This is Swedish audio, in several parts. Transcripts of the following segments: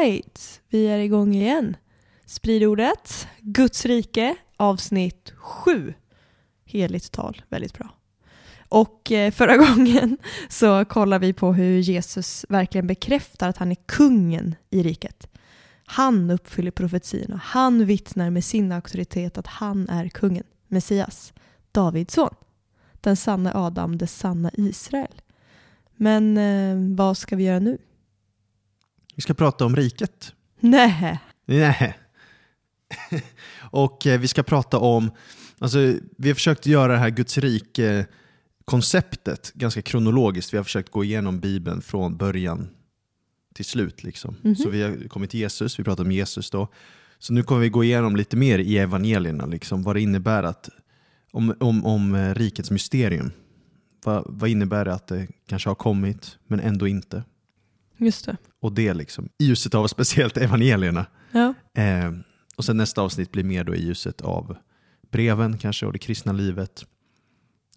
Right, vi är igång igen. Sprid ordet, Guds rike, avsnitt 7. Heligt tal, väldigt bra. Och eh, förra gången så kollade vi på hur Jesus verkligen bekräftar att han är kungen i riket. Han uppfyller profetian och han vittnar med sin auktoritet att han är kungen, Messias, Davids son. Den sanna Adam, det sanna Israel. Men eh, vad ska vi göra nu? Vi ska prata om riket. Nej. Nej. och eh, vi ska prata om, alltså vi har försökt göra det här Guds rike konceptet ganska kronologiskt. Vi har försökt gå igenom Bibeln från början till slut. Liksom. Mhm. Så vi har kommit till Jesus, vi pratar om Jesus då. Så nu kommer vi gå igenom lite mer i evangelierna, liksom, vad det innebär att, om, om, om eh, rikets mysterium. Vad, vad innebär det att det kanske har kommit, men ändå inte? Just det. Och det liksom, i ljuset av speciellt evangelierna. Ja. Eh, och sen nästa avsnitt blir mer då i ljuset av breven kanske och det kristna livet.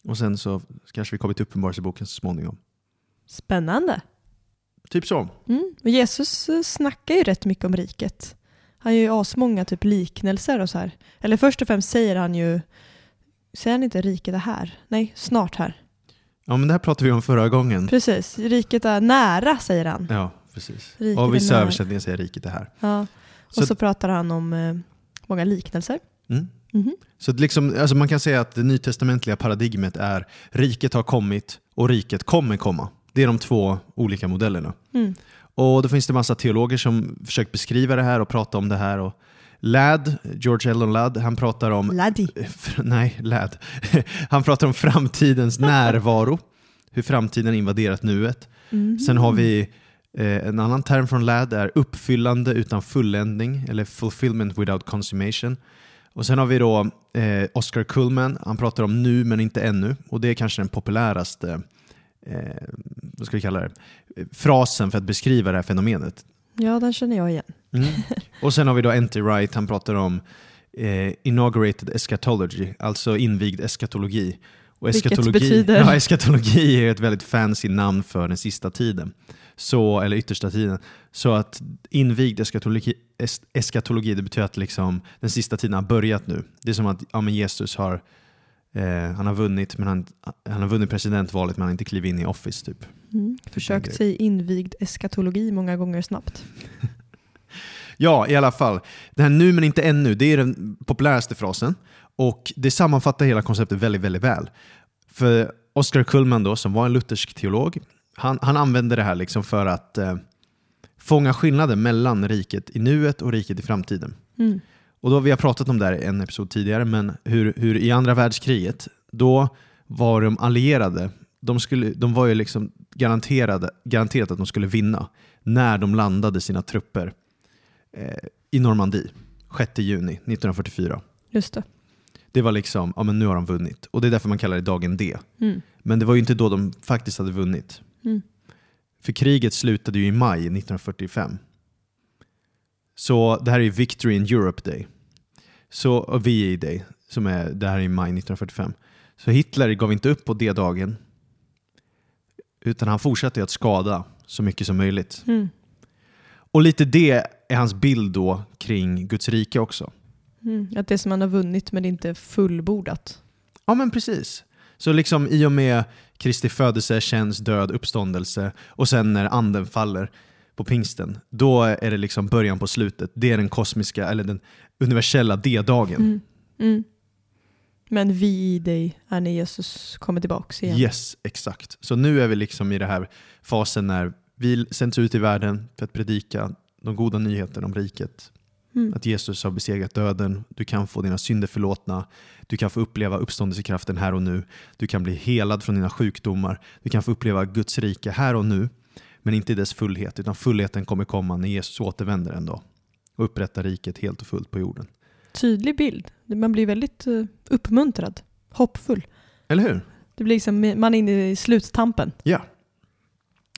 Och sen så kanske vi kommer till Uppenbarelseboken så småningom. Spännande. Typ så. Mm. Och Jesus eh, snackar ju rätt mycket om riket. Han gör ju asmånga typ liknelser och så här. Eller först och främst säger han ju, säger han inte riket är här? Nej, snart här. Ja men det här pratade vi om förra gången. Precis, riket är nära säger han. Ja, precis. Riket och vissa översättningar säger riket är här. Ja. Och Så- så, pratar han om eh, många liknelser. Mm. Mhm. Så det liksom, alltså man kan säga att det nytestamentliga paradigmet är riket har kommit och riket kommer komma. Det är de två olika modellerna. Mm. Och då finns det massa teologer som försökt beskriva det här och prata om det här. Och Ladd, George Ellon Ladd, han pratar om Laddie. Nej, Ladd. Han pratar om framtidens närvaro. Hur framtiden invaderat nuet. Mm. Sen har vi eh, en annan term från Ladd är uppfyllande utan fulländning eller fulfillment without consummation. Och sen har vi då eh, Oscar Kullman, han pratar om nu men inte ännu. Och det är kanske den populäraste eh, vad ska vi kalla det? Frasen för att beskriva det här fenomenet. Ja, den känner jag igen. Mm. Och sen har vi då N.T. Wright, han pratar om eh, inaugurated eschatology, alltså invigd eskatologi. Och Vilket betyder? Ja, eskatologi är ett väldigt fancy namn för den sista tiden. Så, eller yttersta tiden. Så att invigd eskatologi, es, eskatologi det betyder att liksom, den sista tiden har börjat nu. Det är som att ja, men Jesus har, eh, han har vunnit men han, han har vunnit presidentvalet men han har inte klivit in i office typ. Mm. Försökt sig invigd eskatologi många gånger snabbt. Ja, i alla fall. Det här nu men inte ännu, det är den populäraste frasen. Och det sammanfattar hela konceptet väldigt, väldigt väl. För Oscar Kullman då, som var en luthersk teolog, han, han använde det här liksom för att eh, fånga skillnaden mellan riket i nuet och riket i framtiden. Mm. Och då, vi har pratat om det här i en episod tidigare, men hur, hur i andra världskriget, då var de allierade, de, skulle, de var ju liksom garanterade, garanterat att de skulle vinna när de landade sina trupper i Normandie 6 juni 1944. Just det. Det var liksom, ja men nu har de vunnit. Och det är därför man kallar det dagen D. Mm. Men det var ju inte då de faktiskt hade vunnit. Mm. För kriget slutade ju i maj 1945. Så det här är Victory in Europe Day. Så, VE Day, som är, det här är i maj 1945. Så Hitler gav inte upp på D-dagen. Utan han fortsatte att skada så mycket som möjligt. Mm. Och lite det är hans bild då kring Guds rike också. Mm. Att det som man har vunnit men inte fullbordat. Ja men precis. Så liksom i och med Kristi födelse, tjänst, död, uppståndelse och sen när anden faller på pingsten, då är det liksom början på slutet. Det är den kosmiska, eller den universella D-dagen. Mm. Mm. Men vi i dig är när Jesus kommer tillbaka igen. Yes, exakt. Så nu är vi liksom i den här fasen när vi sänds ut i världen för att predika de goda nyheterna om riket. Mm. Att Jesus har besegrat döden, du kan få dina synder förlåtna, du kan få uppleva uppståndelsekraften här och nu, du kan bli helad från dina sjukdomar, du kan få uppleva Guds rike här och nu, men inte i dess fullhet, utan fullheten kommer komma när Jesus återvänder en dag och upprättar riket helt och fullt på jorden. Tydlig bild. Man blir väldigt eh, uppmuntrad, hoppfull. Eller hur? Det blir liksom, man är inne i sluttampen. Ja.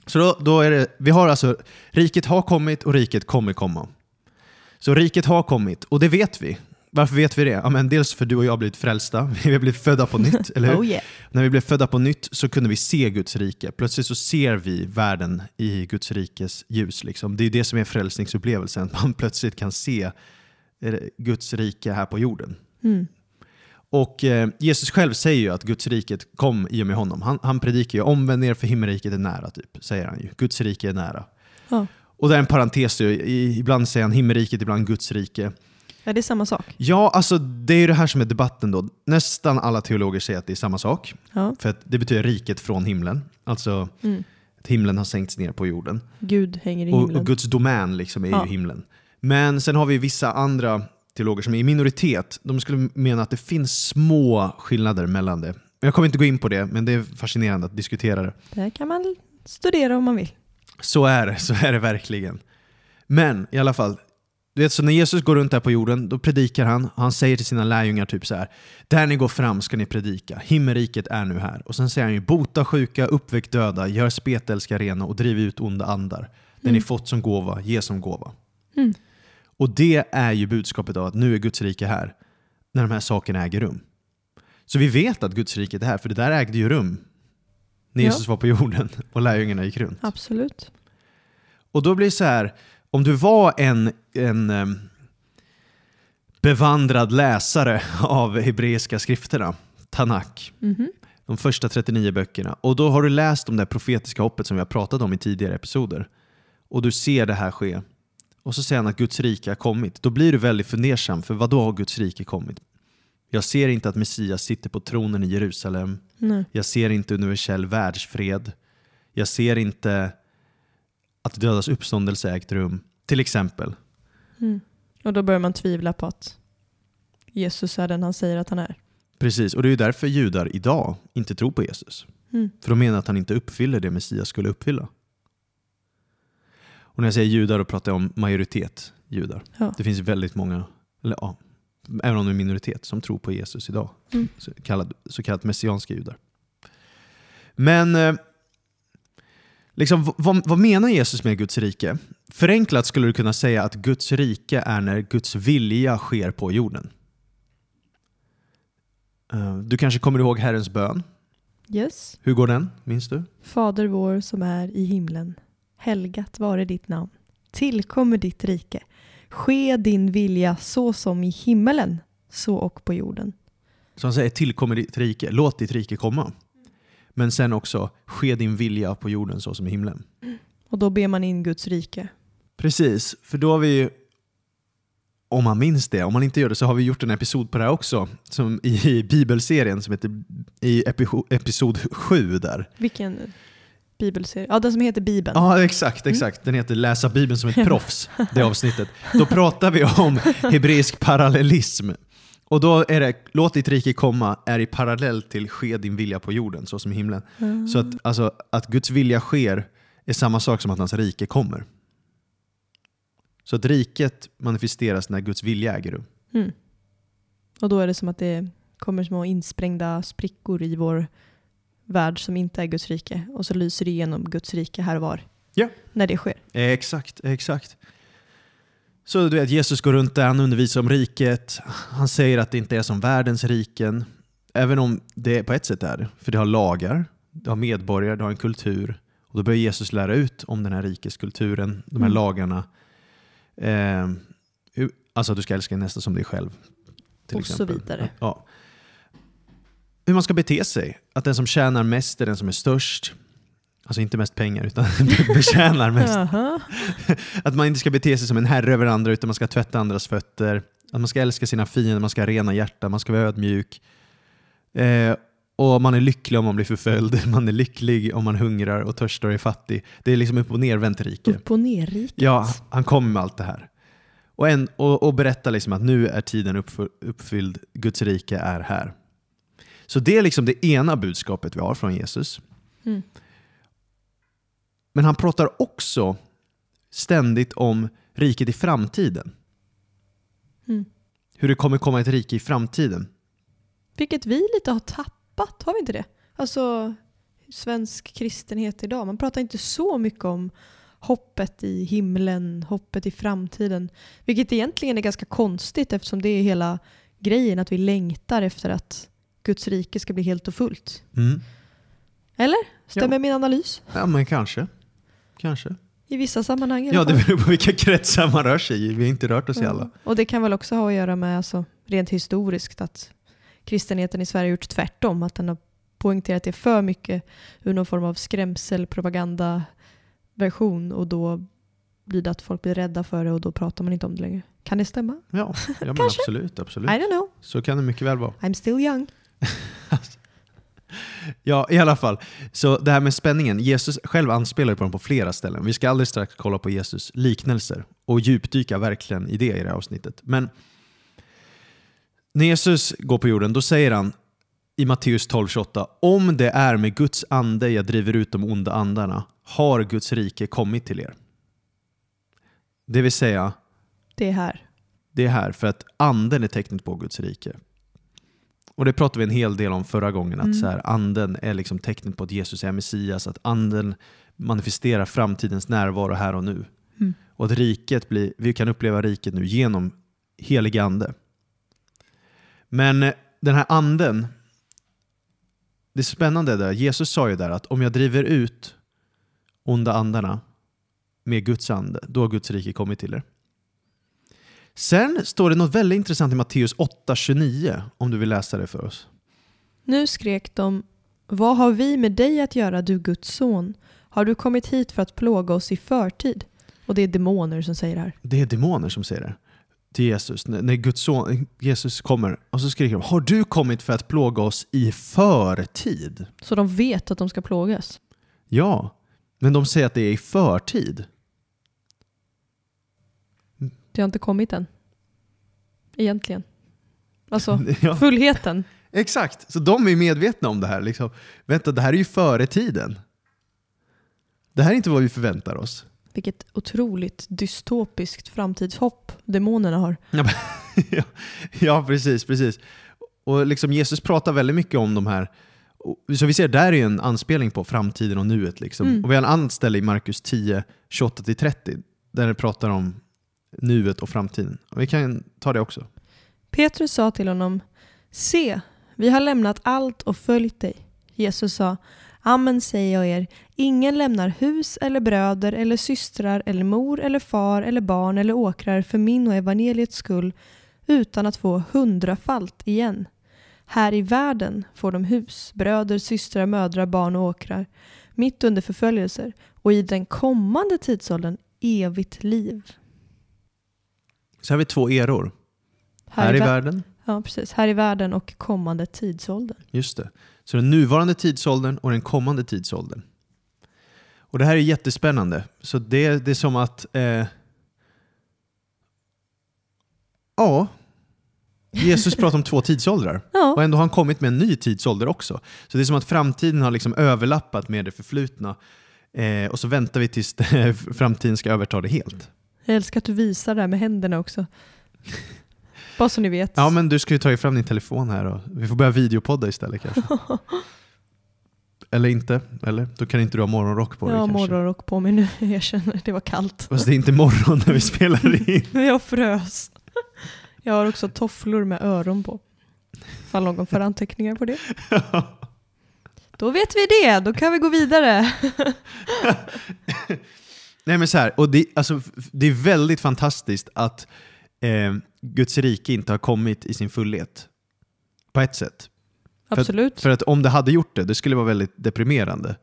Så då, då är det, vi har alltså, riket har kommit och riket kommer komma. Så riket har kommit och det vet vi. Varför vet vi det? Ja, men dels för du och jag har blivit frälsta, vi har blivit födda på nytt, eller hur? Oh yeah. När vi blev födda på nytt så kunde vi se Guds rike. Plötsligt så ser vi världen i Guds rikes ljus. Liksom. Det är det som är frälsningsupplevelsen, man plötsligt kan se eh, Guds rike här på jorden. Mm. Och eh, Jesus själv säger ju att Guds riket kom i och med honom. Han, han predikar ju omvänd er för himmelriket är nära, typ, säger han ju. Guds rike är nära. Ja. Och det är en parentes, ju. Ibland säger han himmelriket, ibland Guds rike. ja, det är samma sak. Ja, alltså det är ju det här som är debatten då. Nästan alla teologer säger att det är samma sak. Ja. För det betyder riket från himlen. Alltså Mm. att himlen har sänkts ner på jorden. Gud hänger i Och, himlen. och Guds domän liksom är Ja. ju himlen. Men sen har vi vissa andra teologer som är i minoritet. De skulle mena att det finns små skillnader mellan det. Jag kommer inte gå in på det, men det är fascinerande att diskutera det. Det kan man studera om man vill. Så är det, så är det verkligen. Men i alla fall, du vet, så när Jesus går runt här på jorden, då predikar han. Han säger till sina lärjungar typ så här. Där ni går fram ska ni predika. Himmelriket är nu här. Och sen säger han ju bota sjuka, uppväck döda, gör spetälska rena och driv ut onda andar. Det ni fått som gåva, ge som gåva. Mm. Och det är ju budskapet av att nu är Guds rike här. När de här sakerna äger rum. Så vi vet att Guds rike är här, för det där ägde ju rum. När Ja. Jesus var på jorden och lärjungarna gick runt. Absolut. Och då blir det så här, om du var en, en em, bevandrad läsare av hebreiska skrifterna, Tanakh, Mhm. de första 39 böckerna, och då har du läst om det profetiska hoppet som vi har pratat om i tidigare episoder, och du ser det här ske, och så säger han att Guds rike har kommit, då blir du väldigt fundersam, för vad då har Guds rike kommit? Jag ser inte att Messias sitter på tronen i Jerusalem, Nej. jag ser inte universell världsfred. Jag ser inte att dödas uppståndelse ägt rum. Till exempel. Mm. Och då börjar man tvivla på att Jesus är den han säger att han är. Precis, och det är därför judar idag inte tror på Jesus. Mm. För de menar att han inte uppfyller det Messias skulle uppfylla. Och när jag säger judar då pratar jag om majoritet judar. Ja. Det finns väldigt många, eller ja, även om det är minoritet, som tror på Jesus idag. Mm. Så, kallad, så kallat messianska judar. Men eh, liksom, vad, vad menar Jesus med Guds rike? Förenklat skulle du kunna säga att Guds rike är när Guds vilja sker på jorden. Eh, Du kanske kommer ihåg Herrens bön. Yes. Hur går den? Minns du? Fader vår som är i himlen. Helgat vare ditt namn. Tillkommer ditt rike. Ske din vilja så som i himmelen, så och på jorden. Så han säger tillkommer ditt rike, låt ditt rike komma. Men sen också, ske din vilja på jorden så som i himlen. Och då ber man in Guds rike. Precis, för då har vi ju, om man minns det, om man inte gör det så har vi gjort en episod på det här också, som i bibelserien som heter i epi- episod 7 där. Vilken bibelserie? Ja, den som heter Bibeln. Ja, exakt, exakt. Den heter Läsa Bibeln som ett proffs, det avsnittet. Då pratar vi om hebreisk parallellism. Och då är det, låt ditt rike komma, är i parallell till ske din vilja på jorden, så som i himlen. Ah. Så att, alltså, att Guds vilja sker är samma sak som att hans rike kommer. Så att riket manifesteras när Guds vilja äger rum. Mm. Och då är det som att det kommer små insprängda sprickor i vår värld som inte är Guds rike. Och så lyser det igenom Guds rike här och var. Ja. När det sker. Exakt, exakt. Så du vet, Jesus går runt där, han undervisar om riket. Han säger att det inte är som världens riken. Även om det på ett sätt är det. För det har lagar, det har medborgare, det har en kultur. Och då börjar Jesus lära ut om den här rikeskulturen, de här Mm. lagarna. Eh, alltså att du ska älska nästa som dig själv. Till Och så exempel. vidare. Ja. Hur man ska bete sig. Att den som tjänar mest är den som är störst. Alltså inte mest pengar, utan betjänar mest. Att man inte ska bete sig som en herre över andra, utan man ska tvätta andras fötter. Att man ska älska sina fiender, man ska ha rena hjärtan, man ska vara ödmjuk. Eh, och man är lycklig om man blir förföljd, man är lycklig om man hungrar och törstar och är fattig. Det är liksom upp och nervänt rike. Upp och ner-riket. Ja, han kommer med allt det här. Och, en, och, och berätta liksom att nu är tiden uppfy- uppfylld, Guds rike är här. Så det är liksom det ena budskapet vi har från Jesus. Mm. Men han pratar också ständigt om riket i framtiden. Mm. Hur det kommer komma ett rike i framtiden. Vilket vi lite har tappat, har vi inte det? Alltså svensk kristenhet idag. Man pratar inte så mycket om hoppet i himlen, hoppet i framtiden. Vilket egentligen är ganska konstigt eftersom det är hela grejen att vi längtar efter att Guds rike ska bli helt och fullt. Mm. Eller? Stämmer Ja. min analys? Ja, men kanske. Kanske. I vissa sammanhang i Ja, det beror på vilka kretsar man rör sig i. Vi har inte rört oss i alla. Och det kan väl också ha att göra med alltså, rent historiskt att kristenheten i Sverige har gjort tvärtom. Att den har poängterat det för mycket ur någon form av skrämselpropagandaversion och då blir det att folk blir rädda för det och då pratar man inte om det längre. Kan det stämma? Ja, ja men absolut. absolut. I don't know. Så kan det mycket väl vara. I'm still young. Ja, i alla fall. Så det här med spänningen. Jesus själv anspelar på den på flera ställen. Vi ska alldeles strax kolla på Jesus liknelser och djupdyka verkligen i det i det här avsnittet. Men när Jesus går på jorden, då säger han i Matteus 12.28 Om det är med Guds ande jag driver ut de onda andarna har Guds rike kommit till er. Det vill säga, Det är här. det är här för att anden är tecknet på Guds rike. Och det pratade vi en hel del om förra gången, att Mm. så här, anden är liksom tecknet på att Jesus är Messias, att anden manifesterar framtidens närvaro här och nu. Mm. Och att riket blir, vi kan uppleva riket nu genom helig ande. Men eh, den här anden, det är spännande där, Jesus sa ju där att om jag driver ut onda andarna med Guds ande, då har Guds rike kommit till er. Sen står det något väldigt intressant i Matteus 8.29 om du vill läsa det för oss. Nu skrek de Vad har vi med dig att göra, du Guds son? Har du kommit hit för att plåga oss i förtid? Och det är demoner som säger det här. Det är demoner som säger det till Jesus. När Guds son, Jesus kommer och så skriker de Har du kommit för att plåga oss i förtid? Så de vet att de ska plågas. Ja, men de säger att det är i förtid. Det har inte kommit än. Egentligen. Alltså, Ja, fullheten. exakt, så de är medvetna om det här. Liksom. Vänta, det här är ju före tiden. Det här är inte vad vi förväntar oss. Vilket otroligt dystopiskt framtidshopp demonerna har. Ja, ja, precis, precis. Och liksom Jesus pratar väldigt mycket om de här, så vi ser där är en anspelning på framtiden och nuet. Liksom. Mm. Och vi har en annan ställe i Markus 10, 28-30, där det pratar om nuet och framtiden. Och vi kan ta det också. Petrus sa till honom Se, vi har lämnat allt och följt dig. Jesus sa Amen säger jag er, ingen lämnar hus eller bröder eller systrar eller mor eller far eller barn eller åkrar för min och evangeliets skull utan att få hundrafalt igen. Här i världen får de hus, bröder, systrar, mödrar, barn och åkrar mitt under förföljelser och i den kommande tidsåldern evigt liv. Så här har vi två eror. Här, i vär- världen, Ja, precis. Här i världen och kommande tidsåldern. just det. Så den nuvarande tidsåldern och den kommande tidsåldern. Och det här är jättespännande. Så det, det är som att... Eh, ja, Jesus pratar om två tidsåldrar. Ja, Och ändå har han kommit med en ny tidsålder också. Så det är som att framtiden har liksom överlappat med det förflutna. Eh, och så väntar vi tills det, framtiden ska överta det helt. Jag älskar att du visar det här med händerna också. Bara så ni vet. Ja, men du ska ju ta fram din telefon här och vi får börja videopodda istället kanske. Eller inte, eller? Då kan inte du ha morgonrock på dig jag har kanske. morgonrock på mig nu, jag känner det var kallt. Fast det är inte morgon när vi spelar in. Jag frös. Jag har också tofflor med öron på. Ifall någon får anteckningar på det. Då vet vi det, då kan vi gå vidare. Nej men så här, och det, alltså, det är väldigt fantastiskt att eh, Guds rike inte har kommit i sin fullhet. På ett sätt. För- Absolut. För att om det hade gjort det, det skulle vara väldigt deprimerande.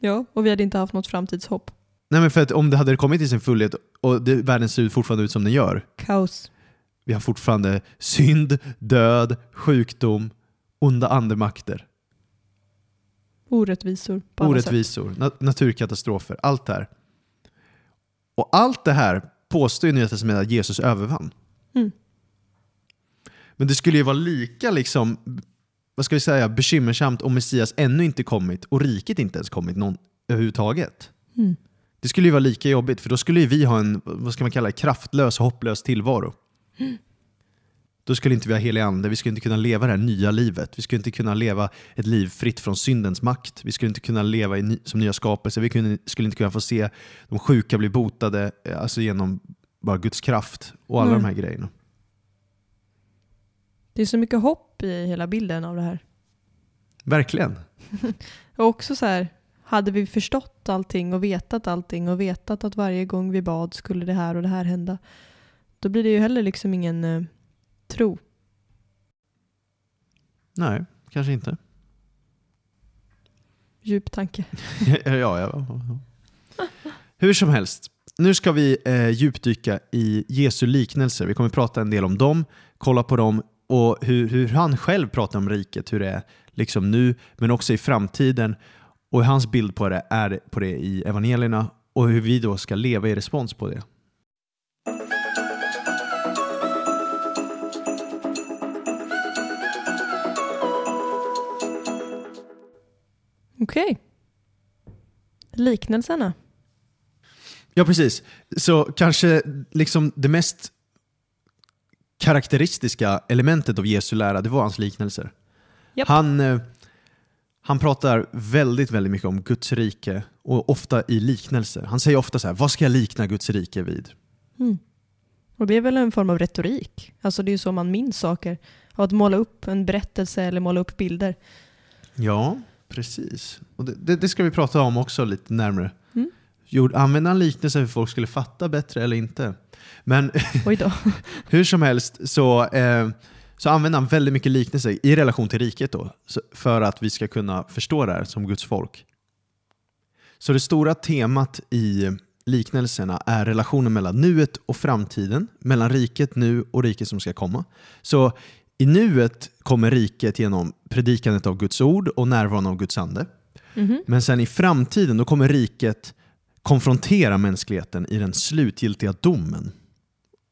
Ja, och vi hade inte haft något framtidshopp. Nej men för att om det hade kommit i sin fullhet och det, världen ser fortfarande ut som den gör. Kaos. Vi har fortfarande synd, död, sjukdom, onda andemakter, Orättvisor orättvisor, na- naturkatastrofer, allt det här. Och allt det här påstår ju Nya Testamentet att Jesus övervann. Mm. Men det skulle ju vara lika liksom, vad ska vi säga, bekymmersamt om Messias ännu inte kommit och riket inte ens kommit någon, överhuvudtaget. Mm. Det skulle ju vara lika jobbigt för då skulle vi ha en, vad ska man kalla kraftlös och hopplös tillvaro. Då skulle inte vi ha helig ande, vi skulle inte kunna leva det här nya livet. Vi skulle inte kunna leva ett liv fritt från syndens makt. Vi skulle inte kunna leva i, som nya skapelser. Vi kunde, skulle inte kunna få se de sjuka bli botade eh, alltså genom bara Guds kraft och alla Nej. de här grejerna. Det är så mycket hopp i hela bilden av det här. Verkligen. Och också så här, hade vi förstått allting och vetat allting och vetat att varje gång vi bad skulle det här och det här hända, då blir det ju heller liksom ingen eh, tro. Nej, kanske inte. Djup tanke. ja, ja, ja. Hur som helst, nu ska vi eh, djupdyka i Jesu liknelser. Vi kommer prata en del om dem, kolla på dem och hur, hur han själv pratar om riket, hur det är liksom nu, men också i framtiden. Och hur hans bild på det är på det i evangelierna och hur vi då ska leva i respons på det. Okej. Liknelserna. Ja, precis. Så kanske liksom det mest karaktäristiska elementet av Jesu lära, det var hans liknelser. Japp. Han, eh, han pratar väldigt, väldigt mycket om Guds rike och ofta i liknelser. Han säger ofta så här, vad ska jag likna Guds rike vid? Mm. Och det är väl en form av retorik. Alltså det är ju så man minns saker. Att måla upp en berättelse eller måla upp bilder. Ja, precis. Och det, det, det ska vi prata om också lite närmare. Mm. Gjorde, använde han liknelser för att folk skulle fatta bättre eller inte? Men. Hur som helst så, eh, så använder han väldigt mycket liknelser i relation till riket då, för att vi ska kunna förstå det här som Guds folk. Så det stora temat i liknelserna är relationen mellan nuet och framtiden, mellan riket nu och riket som ska komma. Så i nuet kommer riket genom predikandet av Guds ord och närvaron av Guds ande. Mhm. Men sen i framtiden då kommer riket konfrontera mänskligheten i den slutgiltiga domen.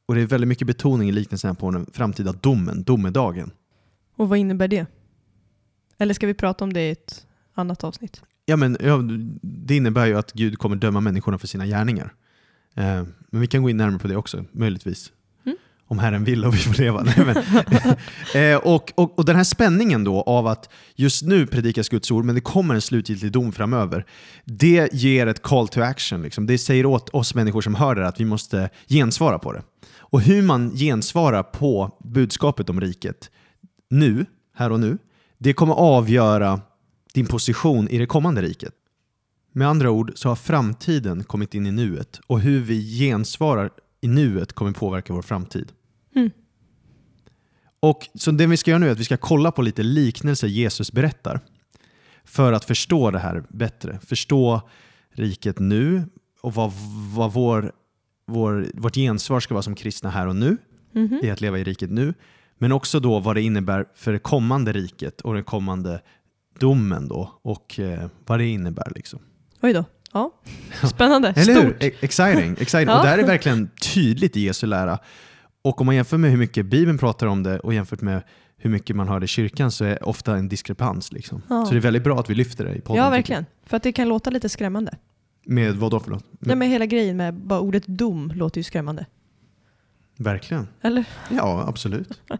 Och det är väldigt mycket betoning i liknelsen på den framtida domen, domedagen. Och vad innebär det? Eller ska vi prata om det i ett annat avsnitt? Ja, men, ja, det innebär ju att Gud kommer döma människorna för sina gärningar. Eh, men vi kan gå in närmare på det också, möjligtvis. Om Herren vill och vi får leva. Nej, men, eh, eh, och, och, och den här spänningen då av att just nu predikas Guds ord, men det kommer en slutgiltig dom framöver. Det ger ett call to action. Liksom. Det säger åt oss människor som hör det att vi måste gensvara på det. Och hur man gensvarar på budskapet om riket nu, här och nu, det kommer avgöra din position i det kommande riket. Med andra ord så har framtiden kommit in i nuet och hur vi gensvarar i nuet kommer påverka vår framtid. Mm. Och så det vi ska göra nu är att vi ska kolla på lite liknelser Jesus berättar för att förstå det här bättre. Förstå riket nu och vad, vad vår, vår, vårt gensvar ska vara som kristna här och nu Mhm. i att leva i riket nu. Men också då vad det innebär för det kommande riket och den kommande domen då och eh, vad det innebär. Liksom. Oj då. Ja. Spännande. Eller hur? Stort. E- Exciting. exciting. Ja. Och det här är verkligen tydligt i Jesu lära. Och om man jämför med hur mycket Bibeln pratar om det och jämfört med hur mycket man hör det i kyrkan så är ofta en diskrepans. Liksom. Ja. Så det är väldigt bra att vi lyfter det i podden. Ja, verkligen. För att det kan låta lite skrämmande. Med vad då för något? Nej, men hela grejen med bara ordet dom låter ju skrämmande. Verkligen. Eller? Ja, absolut. Men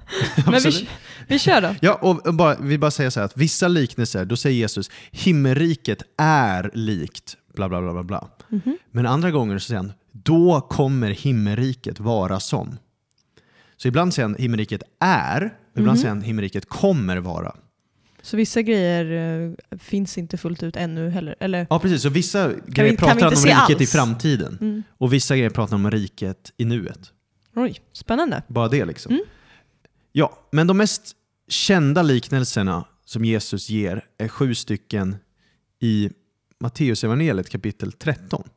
absolut. vi, vi kör då. Ja, och bara, vi bara säger så här att vissa liknelser, då säger Jesus himmelriket är likt bla bla bla bla bla. Mhm. Men andra gånger så säger han då kommer himmelriket vara som. Så ibland säger han himmelriket är, och ibland Mhm. säger han himmelriket kommer vara. Så vissa grejer eh, finns inte fullt ut ännu heller? Eller? Ja precis, så vissa grejer vi- pratar om riket i alls? framtiden Mm. och vissa grejer pratar om riket i nuet. Oj, spännande. Bara det liksom. Mm. Ja, men de mest kända liknelserna som Jesus ger är sju stycken i Matteusevangeliet kapitel 13.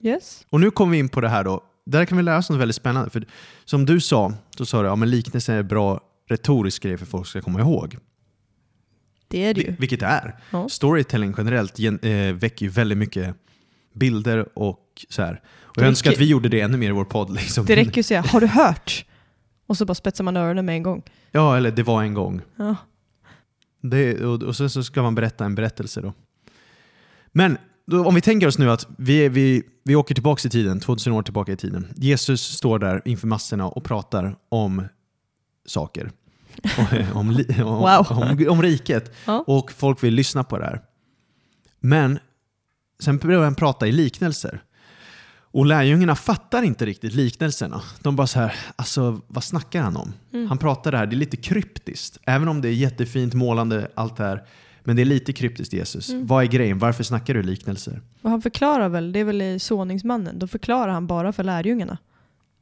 Yes. Och nu kommer vi in på det här då. Där kan vi lära oss något väldigt spännande. För som du sa, så sa du att ja, liknelser är en bra retorisk grej för folk ska komma ihåg. Det är det ju. Vil- Vilket det är. Ja. Storytelling generellt gen- eh, väcker ju väldigt mycket bilder och så här. Och Det jag önskar att vi gjorde det ännu mer i vår podd. Liksom. Det räcker ju att säga “Har du hört?” och så bara spetsar man öronen med en gång. Ja, eller det var en gång. Ja. Det, och, och så, så ska man berätta en berättelse då. Men då, om vi tänker oss nu att vi, vi, vi åker tillbaka i tiden, 2000 år tillbaka i tiden. Jesus står där inför massorna och pratar om saker. Om, li- om, Wow. om, om riket. Ja. Och folk vill lyssna på det här. Men sen börjar han prata i liknelser. Och lärjungarna fattar inte riktigt liknelserna. De bara så här, alltså vad snackar han om? Mm. Han pratar det här, det är lite kryptiskt. Även om det är jättefint målande, allt det här. Men det är lite kryptiskt Jesus. Mm. Vad är grejen? Varför snackar du liknelser? Och han förklarar väl, det är väl i såningsmannen, då förklarar han bara för lärjungarna.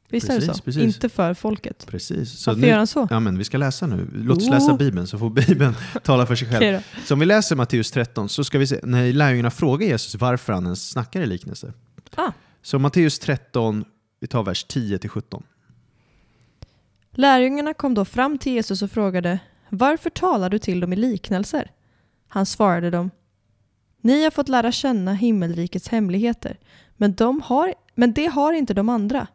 Visst är det Precis, så? precis. Inte för folket. Precis. Så Varför nu, gör han så? ja, men vi ska läsa nu. Låt oss läsa Oh. Bibeln så får Bibeln tala för sig själv. Så om vi läser Matteus 13 så ska vi se, när lärjungarna frågar Jesus varför han ens snackar i liknelser. Ah. Så Matteus 13, vi tar vers 10-17. Lärjungarna kom då fram till Jesus och frågade Varför talar du till dem i liknelser? Han svarade dem Ni har fått lära känna himmelrikets hemligheter men, de har, men det har inte de andra.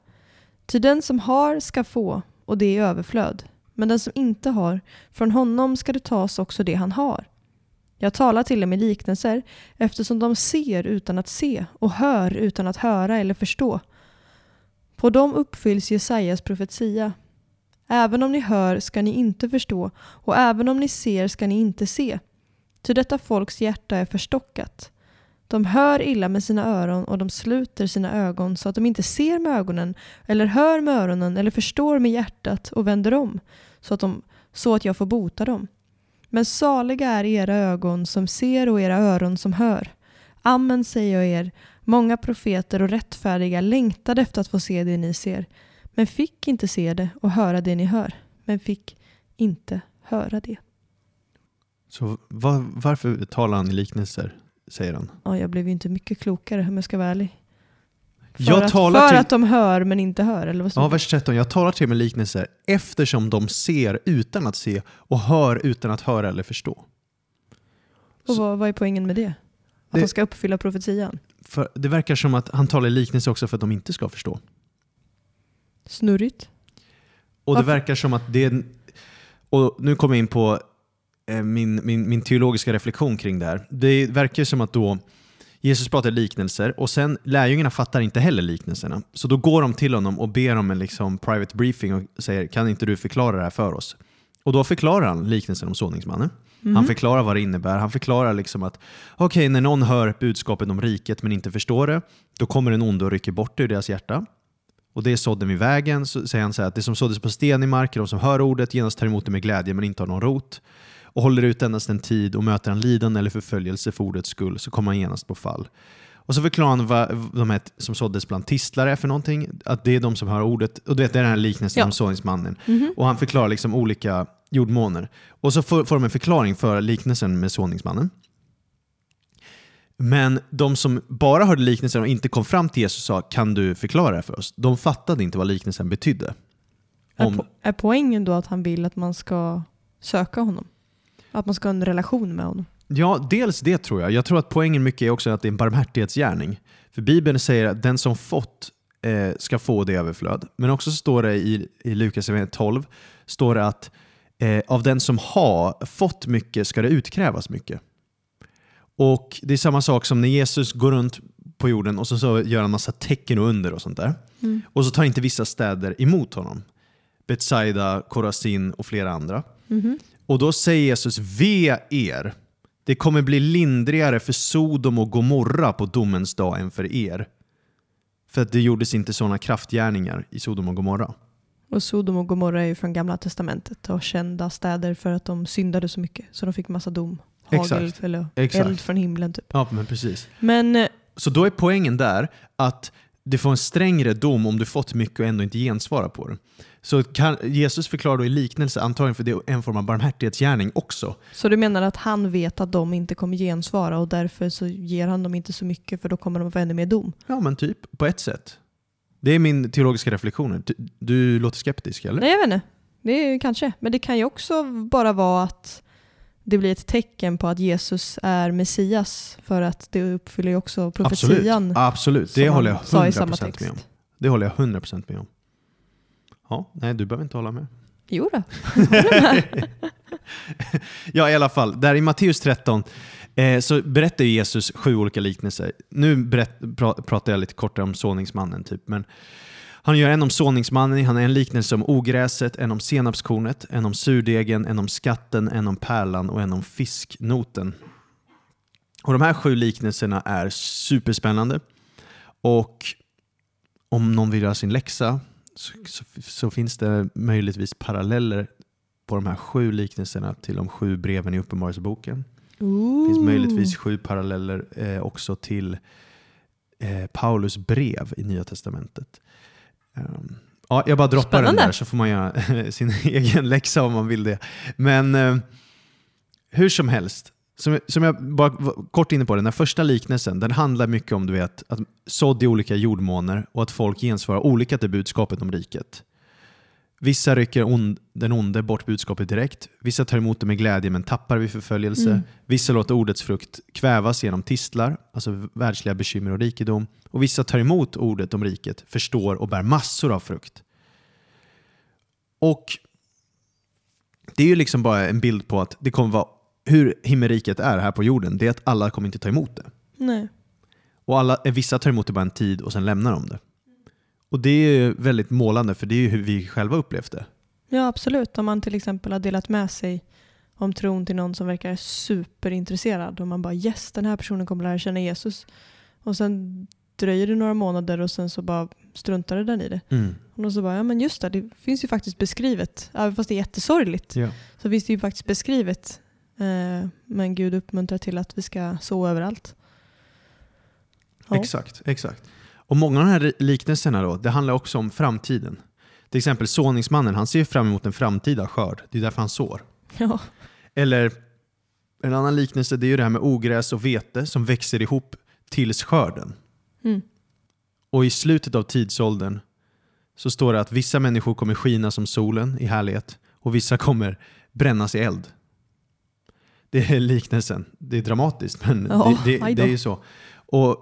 Ty den som har ska få och det är överflöd. Men den som inte har, från honom ska det tas också det han har. Jag talar till dem i liknelser eftersom de ser utan att se och hör utan att höra eller förstå. På dem uppfylls Jesajas profetia. Även om ni hör ska ni inte förstå och även om ni ser ska ni inte se. Ty detta folks hjärta är förstockat. De hör illa med sina öron och de sluter sina ögon så att de inte ser med ögonen eller hör med öronen eller förstår med hjärtat och vänder om så att, de, så att jag får bota dem. Men saliga är era ögon som ser och era öron som hör. Amen säger jag er, många profeter och rättfärdiga längtade efter att få se det ni ser men fick inte se det och höra det ni hör, men fick inte höra det. Så var, varför talar han i liknelser? Säger han. Ja, jag blev ju inte mycket klokare om jag ska vara ärlig. För, Jag att, för till- att de hör men inte hör, eller vad Ja, det? vers 13. Jag talar till med liknelser eftersom de ser utan att se och hör utan att höra eller förstå. Och vad, vad är poängen med det? Att Det- de ska uppfylla profetian? Det verkar som att han talar i liknelser också för att de inte ska förstå. Snurrigt. Och det Varför? verkar som att det Och nu kommer jag in på min, min, min teologiska reflektion kring det här. Det verkar som att då Jesus pratar liknelser och sen lärjungarna fattar inte heller liknelserna. Så då går de till honom och ber om en liksom private briefing och säger kan inte du förklara det här för oss? Och då förklarar han liknelsen om såningsmannen. Mhm. Han förklarar vad det innebär. Han förklarar liksom att okej, när någon hör budskapet om riket men inte förstår det, då kommer en ond och rycker bort det ur deras hjärta. Och det är sådden vid vägen, så säger han så här, att det som såddes på sten i marken, de som hör ordet genast tar emot det med glädje men inte har någon rot. Och håller ut endast en tid och möter han lidande eller förföljelse för ordets skull så kommer han genast på fall. Och så förklarar han vad de här som såddes bland tistlar är för någonting. Att det är de som hör ordet. Och du vet, det är den här liknelsen Ja. om såningsmannen. Mhm. Och han förklarar liksom olika jordmåner. Och så får, får de en förklaring för liknelsen med såningsmannen. Men de som bara hörde liknelsen och inte kom fram till Jesus sa kan du förklara det för oss? De fattade inte vad liknelsen betydde. Är, Om, po- är poängen då att han vill att man ska söka honom? Att man ska ha en relation med honom? ja, dels det tror jag. Jag tror att poängen mycket är också att det är en barmhärtighetsgärning. För Bibeln säger att den som fått eh, ska få det överflöd. Men också står det i, i Lukas evangeliet 12 står det att eh, av den som har fått mycket ska det utkrävas mycket. Och Det är samma sak som när Jesus går runt på jorden och så, så gör han massa tecken och under och sånt där. Mm. Och så tar inte vissa städer emot honom. Betsaida, Korazin och flera andra. Mhm. Och då säger Jesus, ve er. Det kommer bli lindrigare för Sodom och Gomorra på domens dag än för er. För att det gjordes inte sådana kraftgärningar i Sodom och Gomorra. Och Sodom och Gomorra är ju från gamla testamentet och kända städer för att de syndade så mycket. Så de fick massa dom. Hagel Exakt. eller Exakt. eld från himlen typ. Ja, men precis. Men eh, Så då är poängen där att du får en strängre dom om du fått mycket och ändå inte gensvara på det. Så kan, Jesus förklarar då i liknelse, antagligen för det är en form av barmhärtighetsgärning också. Så du menar att han vet att de inte kommer gensvara och därför så ger han dem inte så mycket för då kommer de få ännu mer dom? Ja, men typ på ett sätt. Det är min teologiska reflektion. Du, du låter skeptisk, eller? Nej jag vet inte. Det är kanske. Men det kan ju också bara vara att det blir ett tecken på att Jesus är Messias för att det uppfyller ju också profetian. Absolut, Absolut. det håller jag sa i samma 100% text. med om. Det håller jag 100% med om. Ja, nej du behöver inte hålla med. Jo då. Ja, i alla fall. Där i Matteus 13 eh, så berättar Jesus sju olika liknelser. Nu berätt, pra, pratar jag lite kortare om såningsmannen, typ. men han gör en om såningsmannen, han har en liknelse om ogräset, en om senapskornet, en om surdegen, en om skatten, en om pärlan och en om fisknoten. Och De här sju liknelserna är superspännande. Och om någon vill göra sin läxa så, så, så finns det möjligtvis paralleller på de här sju liknelserna till de sju breven i Uppenbarelseboken. Det finns möjligtvis sju paralleller eh, också till eh, Paulus brev i Nya Testamentet. Um, ja, jag bara droppar Spännande. den där så får man göra sin egen läxa om man vill det. Men eh, hur som helst, som, som jag bara kort inne på, den här första liknelsen den handlar mycket om du vet, att sådd i olika jordmåner och att folk gensvarar olika till budskapet om riket. Vissa rycker on, den onde bort budskapet direkt, vissa tar emot det med glädje men tappar vid förföljelse. Mm. Vissa låter ordets frukt kvävas genom tistlar, alltså världsliga bekymmer och rikedom. Och vissa tar emot ordet om riket, förstår och bär massor av frukt. Och det är ju liksom bara en bild på att det kommer vara hur himmelriket är här på jorden, det är att alla kommer inte ta emot det. Nej. Och alla, vissa tar emot det bara en tid och sen lämnar de det. Och det är väldigt målande för det är ju hur vi själva upplevt det. Ja, absolut. Om man till exempel har delat med sig om tron till någon som verkar superintresserad och man bara yes, den här personen kommer lära känna Jesus. Och sen dröjer det några månader och sen så bara struntade den i det. Och då så bara, ja men just det, det finns ju faktiskt beskrivet, även fast det är jättesorgligt, Ja. så finns det ju faktiskt beskrivet. Eh, men Gud uppmuntrar till att vi ska så överallt. Ja. Exakt, exakt. Och många av de här liknelserna då, det handlar också om framtiden. Till exempel såningsmannen, han ser fram emot en framtida skörd. Det är därför han sår. Ja. Eller en annan liknelse, det är ju det här med ogräs och vete som växer ihop tills skörden. Mm. Och i slutet av tidsåldern så står det att vissa människor kommer skina som solen i härlighet och vissa kommer brännas i eld. Det är liknelsen. Det är dramatiskt men Ja, det, det, det är ju så. Och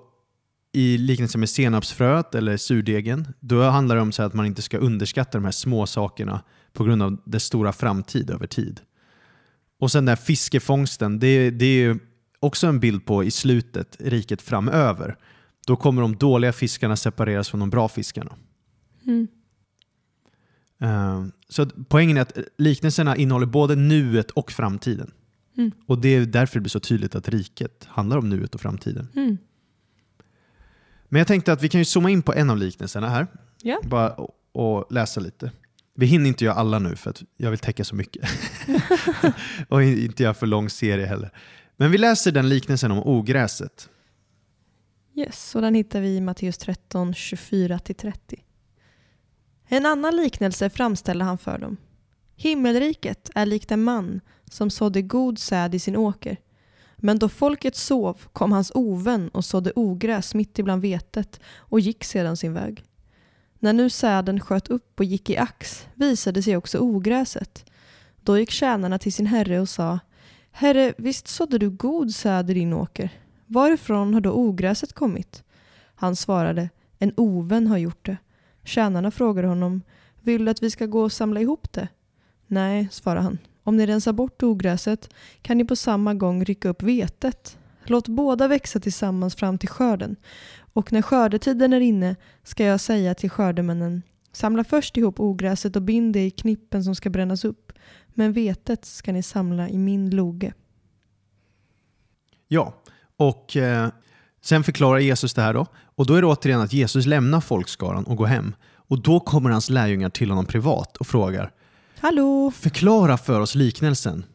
i liknelsen med senapsfröet eller surdegen, då handlar det om så att man inte ska underskatta de här små sakerna på grund av dess stora framtid över tid. Och sen den här fiskefångsten, det, det är ju också en bild på i slutet, riket framöver. Då kommer de dåliga fiskarna separeras från de bra fiskarna. Mm. Eh, Så poängen är att liknelserna innehåller både nuet och framtiden. Mm. Och det är därför det blir så tydligt att riket handlar om nuet och framtiden. Mm. Men jag tänkte att vi kan ju zooma in på en av liknelserna här. Ja. Bara och, och läsa lite. Vi hinner inte göra alla nu för att jag vill täcka så mycket. och inte göra för lång serie heller. Men vi läser den liknelsen om ogräset. Yes, och den hittar vi i Matteus 13, 24-30. En annan liknelse framställer han för dem. Himmelriket är likt en man som sådde god säd i sin åker. Men då folket sov kom hans ovän och sådde ogräs mitt ibland vetet och gick sedan sin väg. När nu säden sköt upp och gick i ax visade sig också ogräset. Då gick tjänarna till sin herre och sa Herre, visst sådde du god säd i din åker. Varifrån har då ogräset kommit? Han svarade, en ovän har gjort det. Tjänarna frågade honom, vill du att vi ska gå och samla ihop det? Nej, svarade han. Om ni rensar bort ogräset kan ni på samma gång rycka upp vetet. Låt båda växa tillsammans fram till skörden. Och när skördetiden är inne ska jag säga till skördemännen, samla först ihop ogräset och bind det i knippen som ska brännas upp. Men vetet ska ni samla i min loge. Ja, och eh, sen förklarar Jesus det här då. Och då är det återigen att Jesus lämnar folkskaran och går hem. Och då kommer hans lärjungar till honom privat och frågar Hallå! Förklara för oss liknelsen.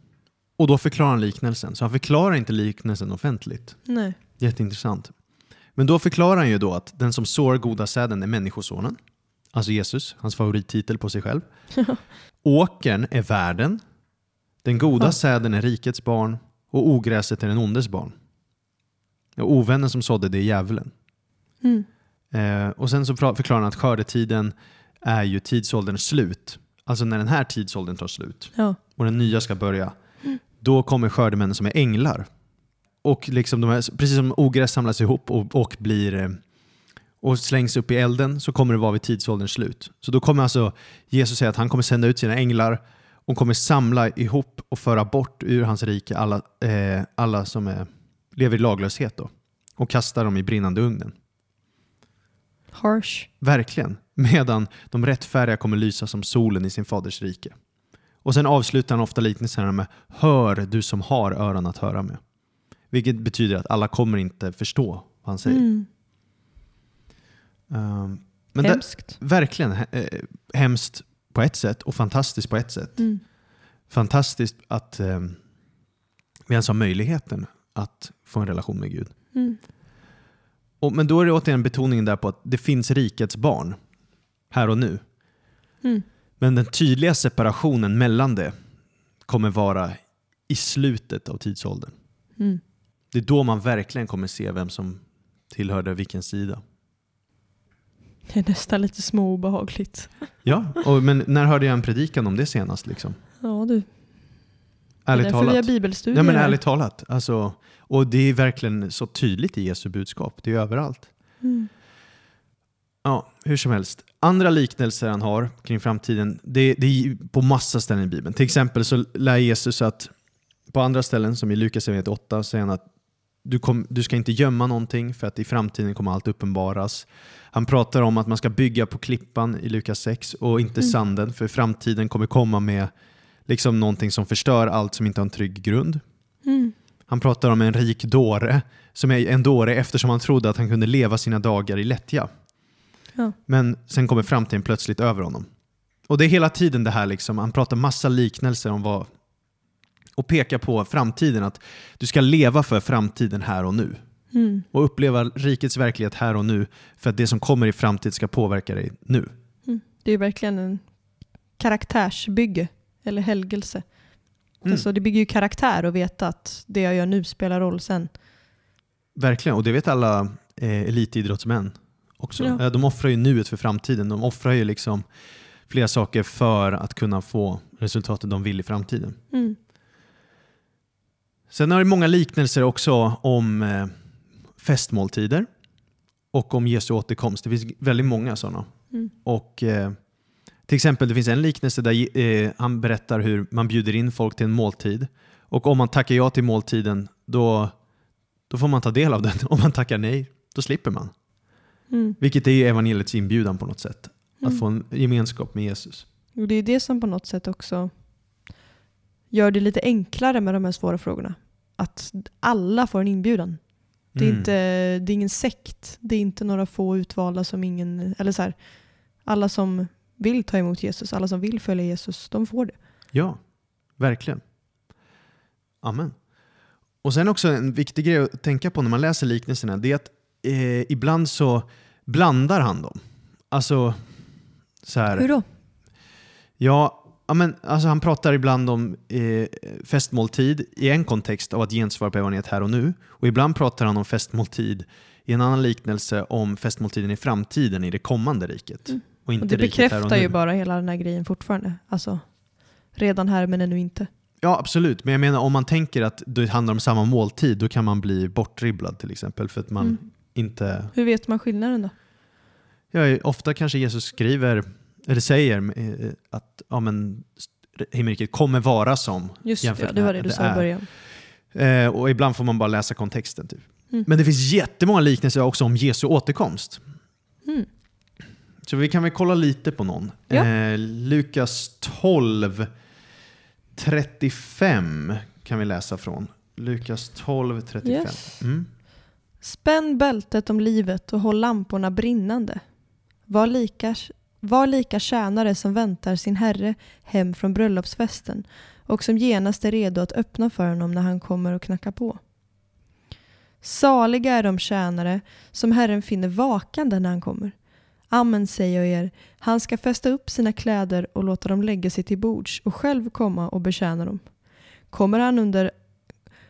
Och då förklarar han liknelsen. Så han förklarar inte liknelsen offentligt. Nej. Jätteintressant. Men då förklarar han ju då att den som sår goda säden är människosonen. Alltså Jesus, hans favorittitel på sig själv. Åkern är världen. Den goda Ja. säden är rikets barn och ogräset är den ondes barn. Och ovännen som sådde det är djävulen. Mm. Eh, och sen så förklarar han att skördetiden är ju tidsålderns slut. Alltså när den här tidsåldern tar slut Ja. och den nya ska börja. då kommer skördemännen som är änglar. Och liksom de här, precis som ogräs samlas ihop och, och blir eh, och slängs upp i elden så kommer det vara vid tidsålderns slut. Så då kommer alltså Jesus säga att han kommer sända ut sina änglar och kommer samla ihop och föra bort ur hans rike alla, eh, alla som är, lever i laglöshet då, och kasta dem i brinnande ugnen. Harsh. Verkligen. Medan de rättfärdiga kommer lysa som solen i sin faders rike. Och sen avslutar han ofta liknelserna med Hör du som har öron att höra med. Vilket betyder att alla kommer inte förstå vad han säger. Mm. Um, men Hemskt. verkligen eh, hemskt på ett sätt och fantastiskt på ett sätt. Mm. Fantastiskt att eh, vi ens har möjligheten att få en relation med Gud. Mm. Och, men då är det återigen betoningen där på att det finns rikets barn här och nu. Mm. Men den tydliga separationen mellan det kommer vara i slutet av tidsåldern. Mm. Det är då man verkligen kommer se vem som tillhörde vilken sida. Det är nästan lite små obehagligt. Ja, och, men när hörde jag en predikan om det senast? Liksom? Ja du. Ärligt det är därför vi har talat. bibelstudier Ja, men ärligt talat. Alltså, och det är verkligen så tydligt i Jesu budskap. Det är överallt. Mm. Ja, hur som helst. Andra liknelser han har kring framtiden, det, det är på massa ställen i Bibeln. Till exempel så lär Jesus att på andra ställen, som i Lukas 8, säger han att du, kom, du ska inte gömma någonting för att i framtiden kommer allt uppenbaras. Han pratar om att man ska bygga på klippan i Lukas 6 och inte Mm. sanden, för framtiden kommer komma med liksom någonting som förstör allt som inte har en trygg grund. Mm. Han pratar om en rik dåre, som är en dåre eftersom han trodde att han kunde leva sina dagar i lättja. Ja. Men sen kommer framtiden plötsligt över honom. Och det är hela tiden det här, liksom, han pratar massa liknelser om vad och pekar på framtiden, att du ska leva för framtiden här och nu. Mm. Och uppleva rikets verklighet här och nu för att det som kommer i framtid ska påverka dig nu. Mm. Det är verkligen en karaktärsbygge eller helgelse. Mm. Alltså det bygger ju karaktär att veta att det jag gör nu spelar roll sen. Verkligen, och det vet alla eh, elitidrottsmän också. Ja. Eh, De offrar ju nuet för framtiden. De offrar ju liksom flera saker för att kunna få resultatet de vill i framtiden. Mm. Sen har det många liknelser också om eh, festmåltider och om Jesu återkomst. Det finns väldigt många sådana. Mm. Och, eh, till exempel det finns en liknelse där eh, han berättar hur man bjuder in folk till en måltid. Och om man tackar ja till måltiden då, då får man ta del av den. Om man tackar nej, då slipper man. Mm. Vilket är evangeliets inbjudan på något sätt. Mm. Att få en gemenskap med Jesus. Och det är det som på något sätt också gör det lite enklare med de här svåra frågorna. Att alla får en inbjudan. Det är, Mm. inte, det är ingen sekt. Det är inte några få utvalda som ingen... Eller så här, alla som vill ta emot Jesus, alla som vill följa Jesus, de får det. Ja, verkligen. Amen. Och sen också en viktig grej att tänka på när man läser liknelserna, det är att eh, ibland så blandar han dem. Alltså, så här. Hur då? Ja, men, alltså han pratar ibland om eh, festmåltid i en kontext av att gensvara på evangeliet här och nu. Och ibland pratar han om festmåltid i en annan liknelse om festmåltiden i framtiden i det kommande riket. Mm. Och inte Och det och bekräftar nu. ju bara hela den här grejen fortfarande. Alltså, redan här men ännu inte. Ja, absolut. Men jag menar om man tänker att det handlar om samma måltid, då kan man bli bortdribblad till exempel. För att man Mm. inte... Hur vet man skillnaden då? Ja, ofta kanske Jesus skriver, eller säger eh, att ja, men, himmelriket kommer vara som Just det, jämfört ja, det var det du sa i början. Eh, och ibland får man bara läsa kontexten. Typ. Mm. Men det finns jättemånga liknelser också om Jesu återkomst. Mm. Så vi kan väl kolla lite på någon. Ja. Eh, Lukas 12, 35 kan vi läsa från. Lukas 12, 35. Yes. Mm. Spänn bältet om livet och håll lamporna brinnande. Var lika, var lika tjänare som väntar sin herre hem från bröllopsfesten och som genast är redo att öppna för honom när han kommer och knackar på. Saliga är de tjänare som Herren finner vakande när han kommer. Amen säger jag er, han ska fästa upp sina kläder och låta dem lägga sig till bords och själv komma och betjäna dem. Kommer han under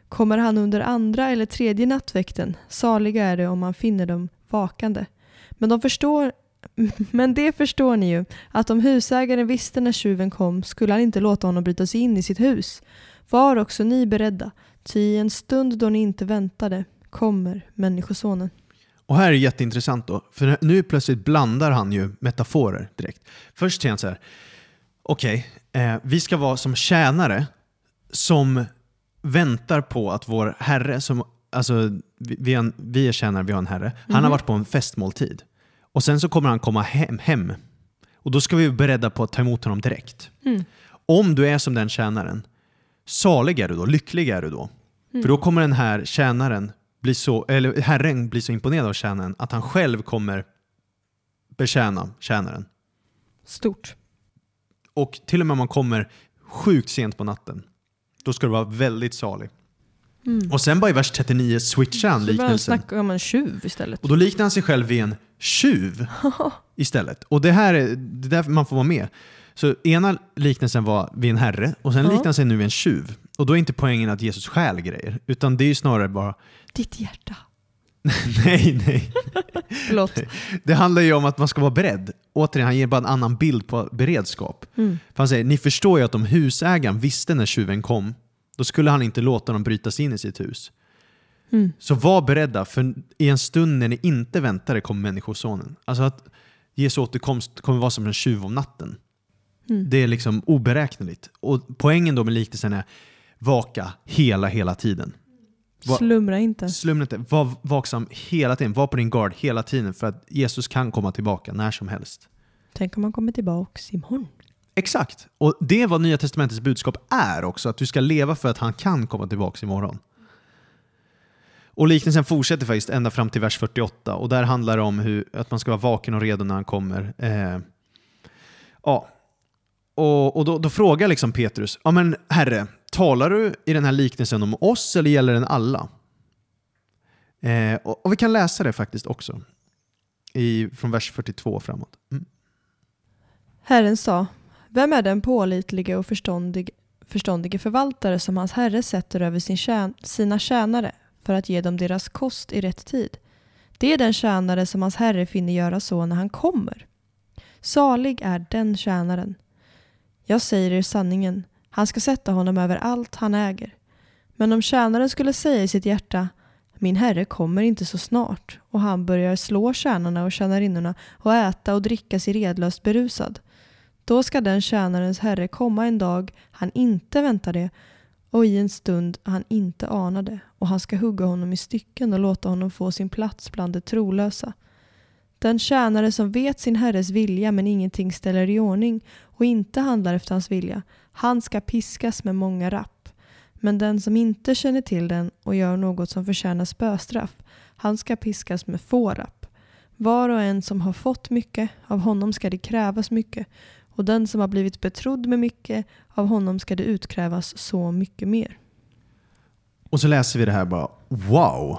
Kommer han under andra eller tredje nattväkten, saliga är det om man finner dem vakande. Men, de förstår, men det förstår ni ju, att om husägaren visste när tjuven kom skulle han inte låta honom bryta sig in i sitt hus. Var också ni beredda, ty i en stund då ni inte väntade kommer Människosonen. Och här är det jätteintressant då, för nu plötsligt blandar han ju metaforer direkt. Först säger han så här, okej, eh, vi ska vara som tjänare som väntar på att vår herre, som, alltså vi, vi, är, en, vi är tjänare, vi har en herre, han har Mhm. varit på en festmåltid. Och sen så kommer han komma hem, hem. Och då ska vi vara beredda på att ta emot honom direkt. Mm. Om du är som den tjänaren, salig är du då, lycklig är du då. Mm. För då kommer den här tjänaren bli så, eller herren blir så imponerad av tjänaren att han själv kommer betjäna tjänaren. Stort. Och till och med om man kommer sjukt sent på natten, då ska du vara väldigt salig. Mm. Och sen bara i vers 39 switchar han Så liknelsen. snacka om en tjuv istället. Och då liknar han sig själv vid en tjuv istället. Och det här är, det är därför man får vara med. Så ena liknelsen var vid en herre och sen Ja. liknar han sig nu vid en tjuv. Och då är inte poängen att Jesus stjäl grejer, utan det är snarare bara Ditt hjärta. nej, nej. Förlåt. Det handlar ju om att man ska vara beredd. Återigen, han ger bara en annan bild på beredskap. Mm. För han säger, ni förstår ju att om husägaren visste när tjuven kom, då skulle han inte låta dem bryta sig in i sitt hus. Mm. Så var beredda, för i en stund när ni inte väntade kommer Människosonen. Alltså att Jesu återkomst kommer vara som en tjuv om natten. Mm. Det är liksom oberäkneligt. Och poängen då med liknelsen är vaka hela, hela tiden. Va- Slumra inte. Slumra inte. Var vaksam hela tiden. Var på din guard hela tiden för att Jesus kan komma tillbaka när som helst. Tänk om han kommer tillbaks imorgon. Exakt. Och det är vad Nya Testamentets budskap är också. Att du ska leva för att han kan komma tillbaka imorgon. Och liknelsen fortsätter faktiskt ända fram till vers 48 och där handlar det om hur, att man ska vara vaken och redo när han kommer. Eh, ja. Och, och då, då frågar liksom Petrus, ja men herre, talar du i den här liknelsen om oss eller gäller den alla? Eh, och, och vi kan läsa det faktiskt också. I, från vers 42 framåt. Mm. Herren sa, vem är den pålitlige och förståndig, förståndige förvaltare som hans herre sätter över sin tjän, sina tjänare för att ge dem deras kost i rätt tid? Det är den tjänare som hans herre finner göra så när han kommer. Salig är den tjänaren. Jag säger er sanningen, han ska sätta honom över allt han äger. Men om tjänaren skulle säga i sitt hjärta, min herre kommer inte så snart och han börjar slå tjänarna och tjänarinnorna och äta och dricka sig redlöst berusad. Då ska den tjänarens herre komma en dag han inte väntade och i en stund han inte anade och han ska hugga honom i stycken och låta honom få sin plats bland de trolösa. Den tjänare som vet sin herres vilja men ingenting ställer i ordning och inte handlar efter hans vilja, han ska piskas med många rapp. Men den som inte känner till den och gör något som förtjänar spöstraff, han ska piskas med få rapp. Var och en som har fått mycket, av honom ska det krävas mycket. Och den som har blivit betrodd med mycket, av honom ska det utkrävas så mycket mer. Och så läser vi det här bara, wow!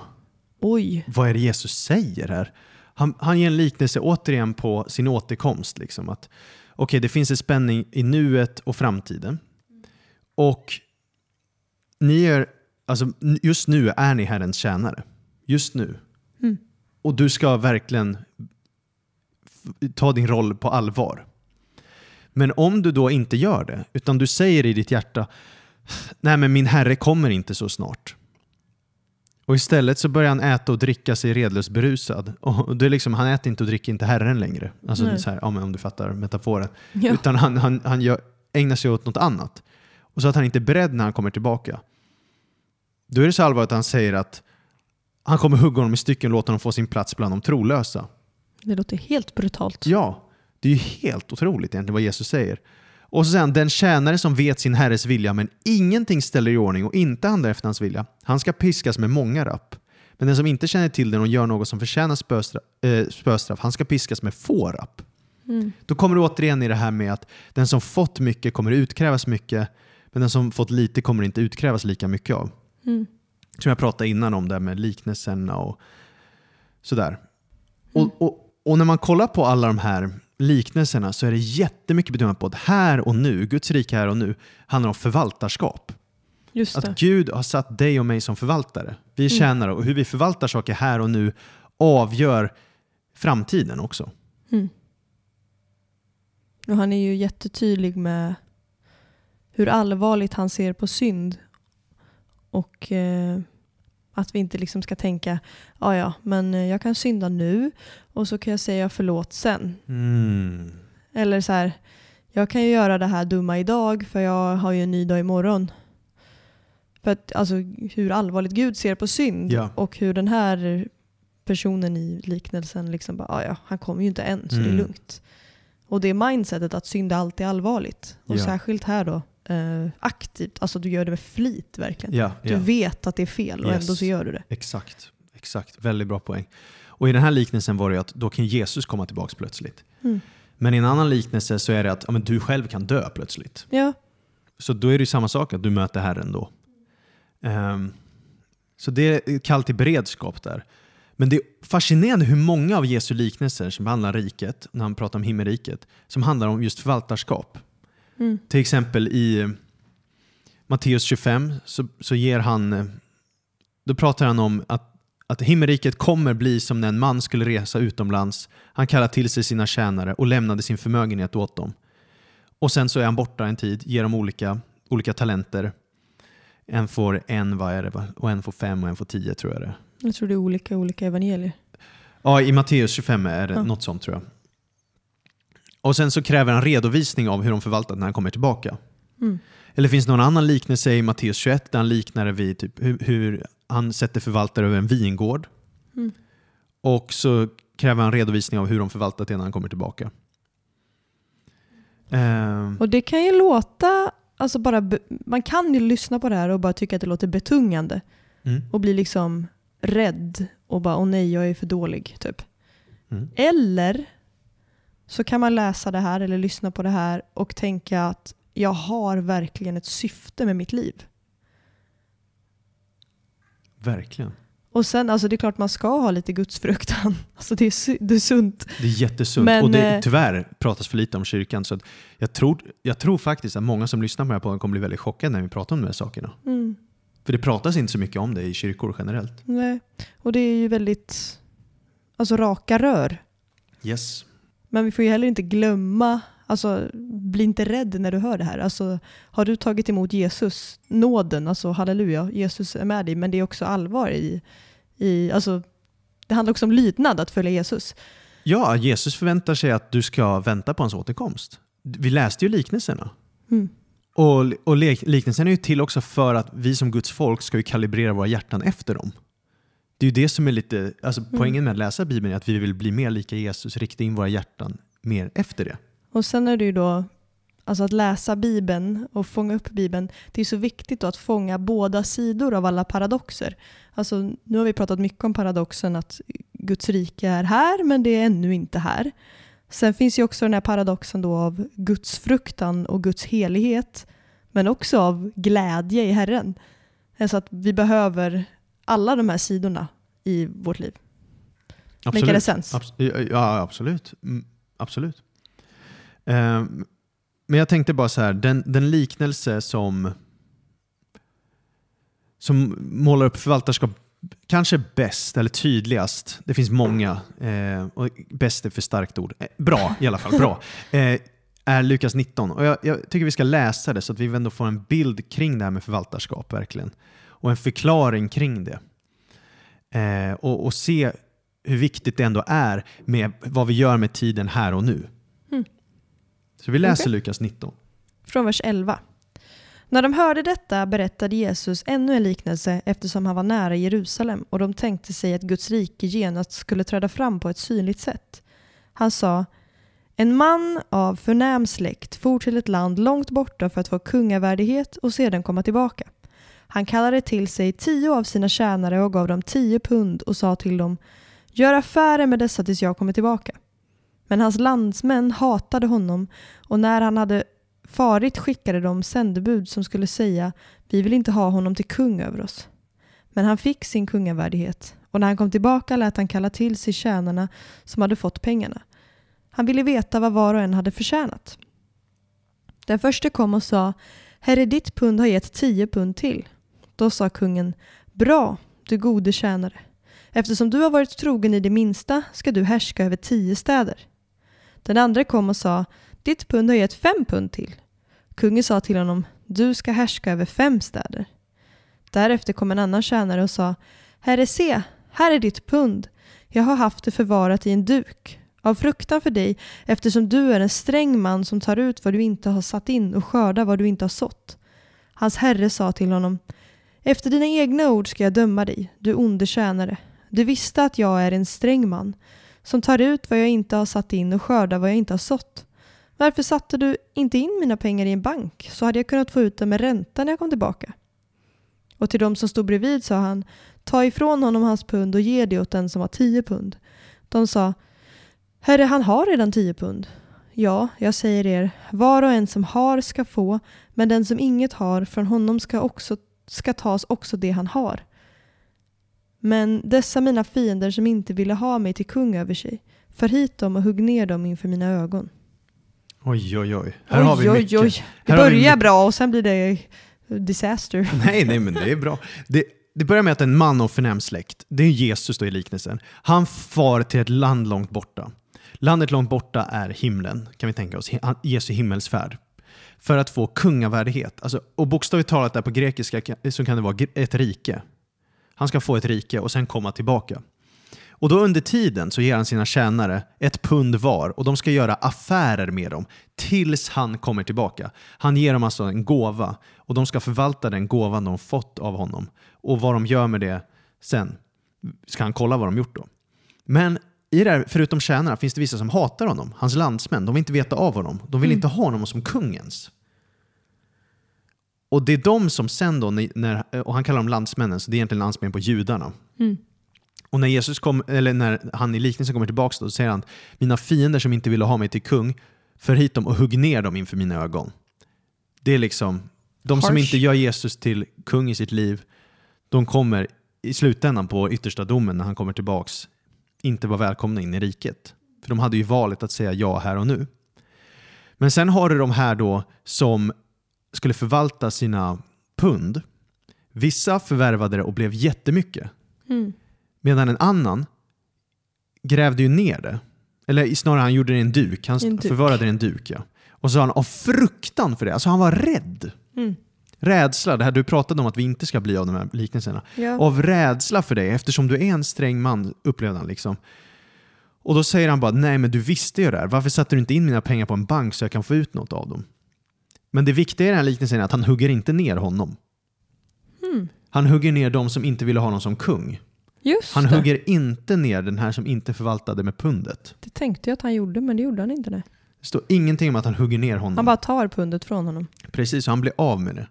Oj, vad är det Jesus säger här? Han, han ger en liknelse återigen på sin återkomst. Liksom, att Okej, det finns en spänning i nuet och framtiden. Och ni är, alltså, just nu är ni Herrens tjänare. Just nu. Mm. Och du ska verkligen ta din roll på allvar. Men om du då inte gör det, utan du säger i ditt hjärta Nej men min herre kommer inte så snart. Och istället så börjar han äta och dricka sig redlöst berusad. Och det är liksom, han äter inte och dricker inte Herren längre. Alltså Nej. så här, om du fattar metaforen. ja. Utan han, han, han gör, ägnar sig åt något annat. Och så att han inte är beredd när han kommer tillbaka. Då är det så allvarligt att han säger att han kommer hugga honom i stycken och låta honom få sin plats bland de trolösa. det låter helt brutalt. Ja, det är ju helt otroligt egentligen vad Jesus säger. Och så säger han, den tjänare som vet sin herres vilja men ingenting ställer i ordning och inte handlar efter hans vilja, han ska piskas med många rapp. Men den som inte känner till den och gör något som förtjänar spöstraff, eh, spöstraff han ska piskas med få rapp. Mm. Då kommer du återigen i det här med att den som fått mycket kommer utkrävas mycket, men den som fått lite kommer inte utkrävas lika mycket av. Mm. Som jag pratade innan om det med liknelserna och sådär. Mm. Och, och, och när man kollar på alla de här liknelserna så är det jättemycket betonat på att här och nu, Guds rike här och nu, handlar om förvaltarskap. Att Gud har satt dig och mig som förvaltare. Vi är Mm. tjänare och hur vi förvaltar saker här och nu avgör framtiden också. Mm. Och han är ju jättetydlig med hur allvarligt han ser på synd. Och eh, att vi inte liksom ska tänka, ja ja, men eh, jag kan synda nu och så kan jag säga förlåt sen. Mm. Eller så här, jag kan ju göra det här dumma idag för jag har ju en ny dag imorgon. För att alltså hur allvarligt Gud ser på synd Ja. och hur den här personen i liknelsen liksom bara, "Ah, ja, han kommer ju inte än så det är Mm. lugnt. Och det mindsetet att synd är alltid allvarligt. Och Ja. särskilt här då, eh, aktivt, alltså du gör det med flit verkligen. Ja, Du ja. vet att det är fel och Yes. ändå så gör du det. Exakt. Exakt. Väldigt bra poäng. Och i den här liknelsen var det ju att då kan Jesus komma tillbaka plötsligt. Mm. Men i en annan liknelse så är det att ja, men du själv kan dö plötsligt. Ja, Så då är det ju samma sak att du möter Herren då. Ehm, så det är kall till beredskap där. Men det är fascinerande hur många av Jesu liknelser som handlar om riket, när han pratar om himmelriket, som handlar om just förvaltarskap. Mm. Till exempel i eh, Matteus 25 så, så ger han, eh, då pratar han om att, att himmelriket kommer bli som när en man skulle resa utomlands. Han kallar till sig sina tjänare och lämnade sin förmögenhet åt dem. Och sen så är han borta en tid, ger dem olika, olika talenter. En får en, vad är det, och en får fem och en får tio tror jag det jag tror det är olika olika evangelier. Ja, i Matteus 25 är det Ja. något sånt tror jag. Och sen så kräver han redovisning av hur de förvaltat när han kommer tillbaka. Mm. Eller finns det någon annan liknelse i Matteus 21 där han liknar det vid typ hur, hur han sätter förvaltare över en vingård. Mm. Och så kräver han redovisning av hur de förvaltat det när han kommer tillbaka. Ehm, Och det kan ju låta, alltså bara, man kan ju lyssna på det här och bara tycka att det låter betungande. mm, och blir liksom rädd och bara åh nej jag är för dålig typ. mm. Eller så kan man läsa det här eller lyssna på det här och tänka att jag har verkligen ett syfte med mitt liv. Verkligen. Och sen, alltså det är klart man ska ha lite gudsfruktan. Alltså det är, det är sunt. Det är jättesunt. Men, och det, eh, tyvärr pratas för lite om kyrkan. Så att jag, tror, jag tror faktiskt att många som lyssnar på den här podden kommer bli väldigt chockade när vi pratar om de här sakerna. Mm. För det pratas inte så mycket om det i kyrkor generellt. Nej. Och det är ju väldigt alltså, raka rör. Yes. Men vi får ju heller inte glömma, alltså bli inte rädd när du hör det här. Alltså, har du tagit emot Jesus, nåden, alltså halleluja, Jesus är med dig, men det är också allvar i, i alltså, det handlar också om lydnad att följa Jesus. Ja, Jesus förväntar sig att du ska vänta på hans återkomst. Vi läste ju liknelserna. Mm. Och, och liknelsen är ju till också för att vi som Guds folk ska ju kalibrera våra hjärtan efter dem. Det är ju det som är lite, alltså Mm. poängen med att läsa Bibeln är att vi vill bli mer lika Jesus, rikta in våra hjärtan mer efter det. Och sen är det ju då, alltså att läsa Bibeln och fånga upp Bibeln, det är så viktigt att fånga båda sidor av alla paradoxer. Alltså, nu har vi pratat mycket om paradoxen att Guds rike är här, men det är ännu inte här. Sen finns ju också den här paradoxen då av Guds fruktan och Guds helighet, men också av glädje i Herren. Alltså att vi behöver alla de här sidorna i vårt liv. Make it sense? Abs- ja, absolut. Mm, absolut. Ehm, men jag tänkte bara så här, den, den liknelse som, som målar upp förvaltarskap kanske bäst eller tydligast, det finns många, eh, och bäst är för starkt ord, eh, bra i alla fall, bra, eh, är Lukas 19. Och jag, jag tycker vi ska läsa det så att vi ändå får en bild kring det här med förvaltarskap verkligen. Och en förklaring kring det. Eh, och, och se hur viktigt det ändå är med vad vi gör med tiden här och nu. Mm. Så vi läser Okej. Lukas 19. Från vers 11. När de hörde detta berättade Jesus ännu en liknelse eftersom han var nära Jerusalem och de tänkte sig att Guds rike genast skulle träda fram på ett synligt sätt. Han sa En man av förnäm släkt for till ett land långt borta för att få kungavärdighet och sedan komma tillbaka. Han kallade till sig tio av sina tjänare och gav dem tio pund och sa till dem Gör affärer med dessa tills jag kommer tillbaka. Men hans landsmän hatade honom och när han hade farit skickade de sändebud som skulle säga vi vill inte ha honom till kung över oss. Men han fick sin kungavärdighet och när han kom tillbaka lät han kalla till sig tjänarna som hade fått pengarna. Han ville veta vad var och en hade förtjänat. Den första kom och sa Herre, ditt pund har gett tio pund till. Då sa kungen Bra, du gode tjänare. Eftersom du har varit trogen i det minsta ska du härska över tio städer. Den andra kom och sa Ditt pund har gett fem pund till. Kungen sa till honom du ska härska över fem städer. Därefter kom en annan tjänare och sa, Herre se, här är ditt pund. Jag har haft det förvarat i en duk. Av fruktan för dig, eftersom du är en sträng man som tar ut vad du inte har satt in och skördar vad du inte har sått. Hans herre sa till honom, efter dina egna ord ska jag döma dig, du onde tjänare. Du visste att jag är en sträng man, som tar ut vad jag inte har satt in och skördar vad jag inte har sått. Varför satte du inte in mina pengar i en bank, så hade jag kunnat få ut dem med ränta när jag kom tillbaka? Och till dem som stod bredvid sa han, ta ifrån honom hans pund och ge det åt den som har tio pund. De sa, Herre, han har redan tio pund. Ja, jag säger er, var och en som har ska få, men den som inget har, från honom ska, också, ska tas också det han har. Men dessa mina fiender som inte ville ha mig till kung över sig, för hit dem och hugg ner dem inför mina ögon. Oj, oj, oj. Här har vi oj, mycket. oj. Det Här har vi börjar bra och sen blir det disaster. Nej, nej, men det är bra. Det, det börjar med att en man av förnäm släkt, det är Jesus då i liknelsen, han far till ett land långt borta. Landet långt borta är himlen, kan vi tänka oss, Jesu himmelsfärd. För att få kungavärdighet. Alltså, och bokstavligt talat där på grekiska kan- så kan det vara ett rike. Han ska få ett rike och sen komma tillbaka. Och då under tiden så ger han sina tjänare ett pund var och de ska göra affärer med dem tills han kommer tillbaka. Han ger dem alltså en gåva och de ska förvalta den gåvan de fått av honom. Och vad de gör med det sen ska han kolla vad de gjort då. Men i det här, förutom tjänarna finns det vissa som hatar honom, hans landsmän. De vill inte veta av honom. De vill inte ha honom som kungens. Och det är de som sen då, när- och han kallar dem landsmännen, så det är egentligen landsmän på judarna. Mm. Och när, Jesus kom, eller när han i liknelsen kommer tillbaka då, så säger han Mina fiender som inte ville ha mig till kung, för hit dem och hugg ner dem inför mina ögon. Det är liksom, de som Harsh. inte gör Jesus till kung i sitt liv, de kommer i slutändan på yttersta domen när han kommer tillbaks inte vara välkomna in i riket. För de hade ju valet att säga ja här och nu. Men sen har du de här då som skulle förvalta sina pund. Vissa förvärvade det och blev jättemycket. Mm. Medan en annan grävde ju ner det. Eller snarare han gjorde det i en duk. Han en duk. förvarade det i en duk. Ja. Och så sa han av fruktan för det. Alltså han var rädd. Mm. Rädsla, det här du pratade om att vi inte ska bli av de här liknelserna. Ja. Av rädsla för dig eftersom du är en sträng man upplevde han liksom. Och då säger han bara nej men du visste ju det här. Varför satte du inte in mina pengar på en bank så jag kan få ut något av dem? Men det viktiga i den här liknelsen är att han hugger inte ner honom. Mm. Han hugger ner de som inte ville ha honom som kung. Just Han det. hugger inte ner den här som inte förvaltade med pundet. Det tänkte jag att han gjorde, men det gjorde han inte. Nej. Det står ingenting om att han hugger ner honom. Han bara tar pundet från honom. Precis, så han blir av med det.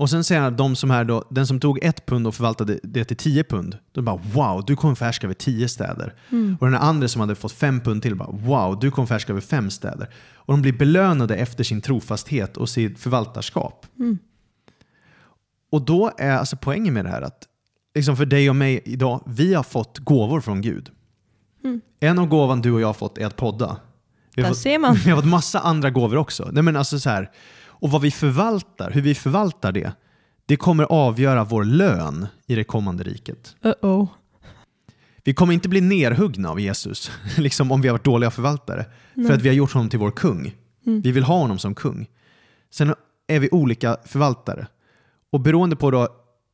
Och sen säger han att de som här då, den som tog ett pund och förvaltade det till tio pund, då bara wow, du kommer förhärska över tio städer. Mm. Och den andra som hade fått fem pund till bara wow, du kommer förhärska över fem städer. Och de blir belönade efter sin trofasthet och sitt förvaltarskap. Mm. Och då är alltså poängen med det här att liksom för dig och mig idag, vi har fått gåvor från Gud. Mm. En av gåvan du och jag har fått är att podda. Vi har Där fått, ser man. vi har fått massa andra gåvor också. Nej, men alltså så här, och vad vi förvaltar, hur vi förvaltar det, det kommer avgöra vår lön i det kommande riket. Uh-oh. Vi kommer inte bli nerhuggna av Jesus, liksom om vi har varit dåliga förvaltare, för att vi har gjort honom till vår kung. Mm. Vi vill ha honom som kung. Sen är vi olika förvaltare. Och beroende på då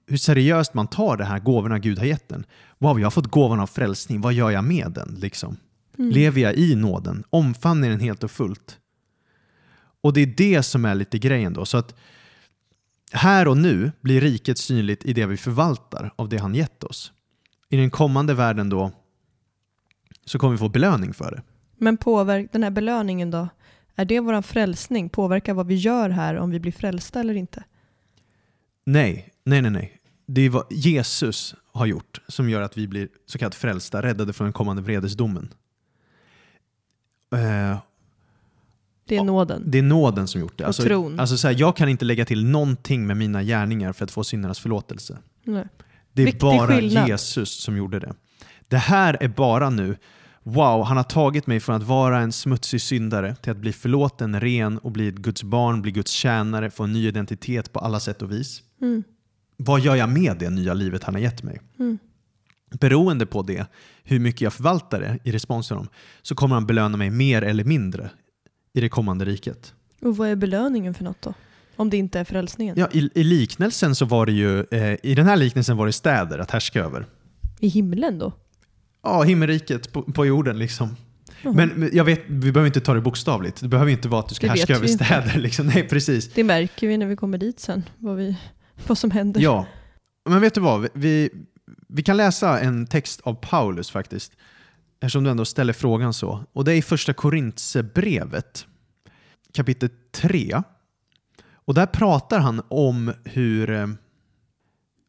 hur seriöst man tar de här gåvorna Gud har gett en. Wow, jag har fått gåvan av frälsning. Vad gör jag med den? Liksom? Mm. Lever jag i nåden? Omfamnar den helt och fullt? Och det är det som är lite grejen då. Så att här och nu blir riket synligt i det vi förvaltar av det han gett oss. I den kommande världen då så kommer vi få belöning för det. Men påverk, den här belöningen då? Är det vår frälsning? Påverkar vad vi gör här om vi blir frälsta eller inte? Nej, nej, nej, nej. Det är vad Jesus har gjort som gör att vi blir så kallat frälsta, räddade från den kommande vredesdomen. Eh, Det är nåden. det är nåden som gjort det. Och Alltså, tron. alltså så här, jag kan inte lägga till någonting med mina gärningar för att få syndernas förlåtelse. Nej. Det är Viktig bara skillnad. Jesus som gjorde det. Det här är bara nu, wow, han har tagit mig från att vara en smutsig syndare till att bli förlåten, ren och bli ett Guds barn, bli Guds tjänare, få en ny identitet på alla sätt och vis. Mm. Vad gör jag med det nya livet han har gett mig? Mm. Beroende på det, hur mycket jag förvaltar det i respons till honom, så kommer han belöna mig mer eller mindre i det kommande riket. Och vad är belöningen för något då? Om det inte är frälsningen. Ja, i, I liknelsen så var det ju, eh, i den här liknelsen var det städer att härska över. I himlen då? Ja, himmelriket på, på jorden liksom. Jaha. Men jag vet, vi behöver inte ta det bokstavligt. Det behöver inte vara att du ska Det härska över städer. Liksom. Nej, precis. Det märker vi när vi kommer dit sen, vad, vi, vad som händer. Ja, men vet du vad? Vi, vi kan läsa en text av Paulus faktiskt. Eftersom du ändå ställer frågan så. Och det är i första Korintsebrevet kapitel 3. Och där pratar han om hur... Eh,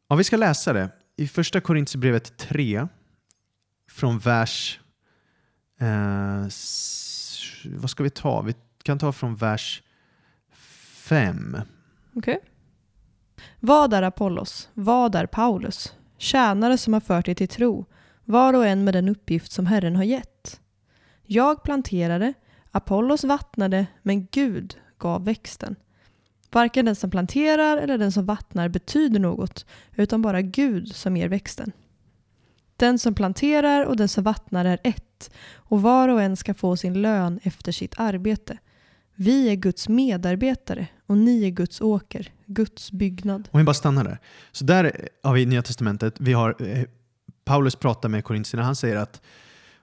ja, vi ska läsa det. I första Korintsebrevet 3 från vers... Eh, vad ska vi ta? Vi kan ta från vers 5. Okej. Vad är Apollos? Vad är Paulus? Tjänare som har fört er till tro, var och en med den uppgift som Herren har gett. Jag planterade, Apollos vattnade, men Gud gav växten. Varken den som planterar eller den som vattnar betyder något, utan bara Gud som ger växten. Den som planterar och den som vattnar är ett, och var och en ska få sin lön efter sitt arbete. Vi är Guds medarbetare och ni är Guds åker, Guds byggnad. Om vi bara stannar där. Så där har vi Nya Testamentet, vi har, eh, Paulus pratar med korintierna, han säger att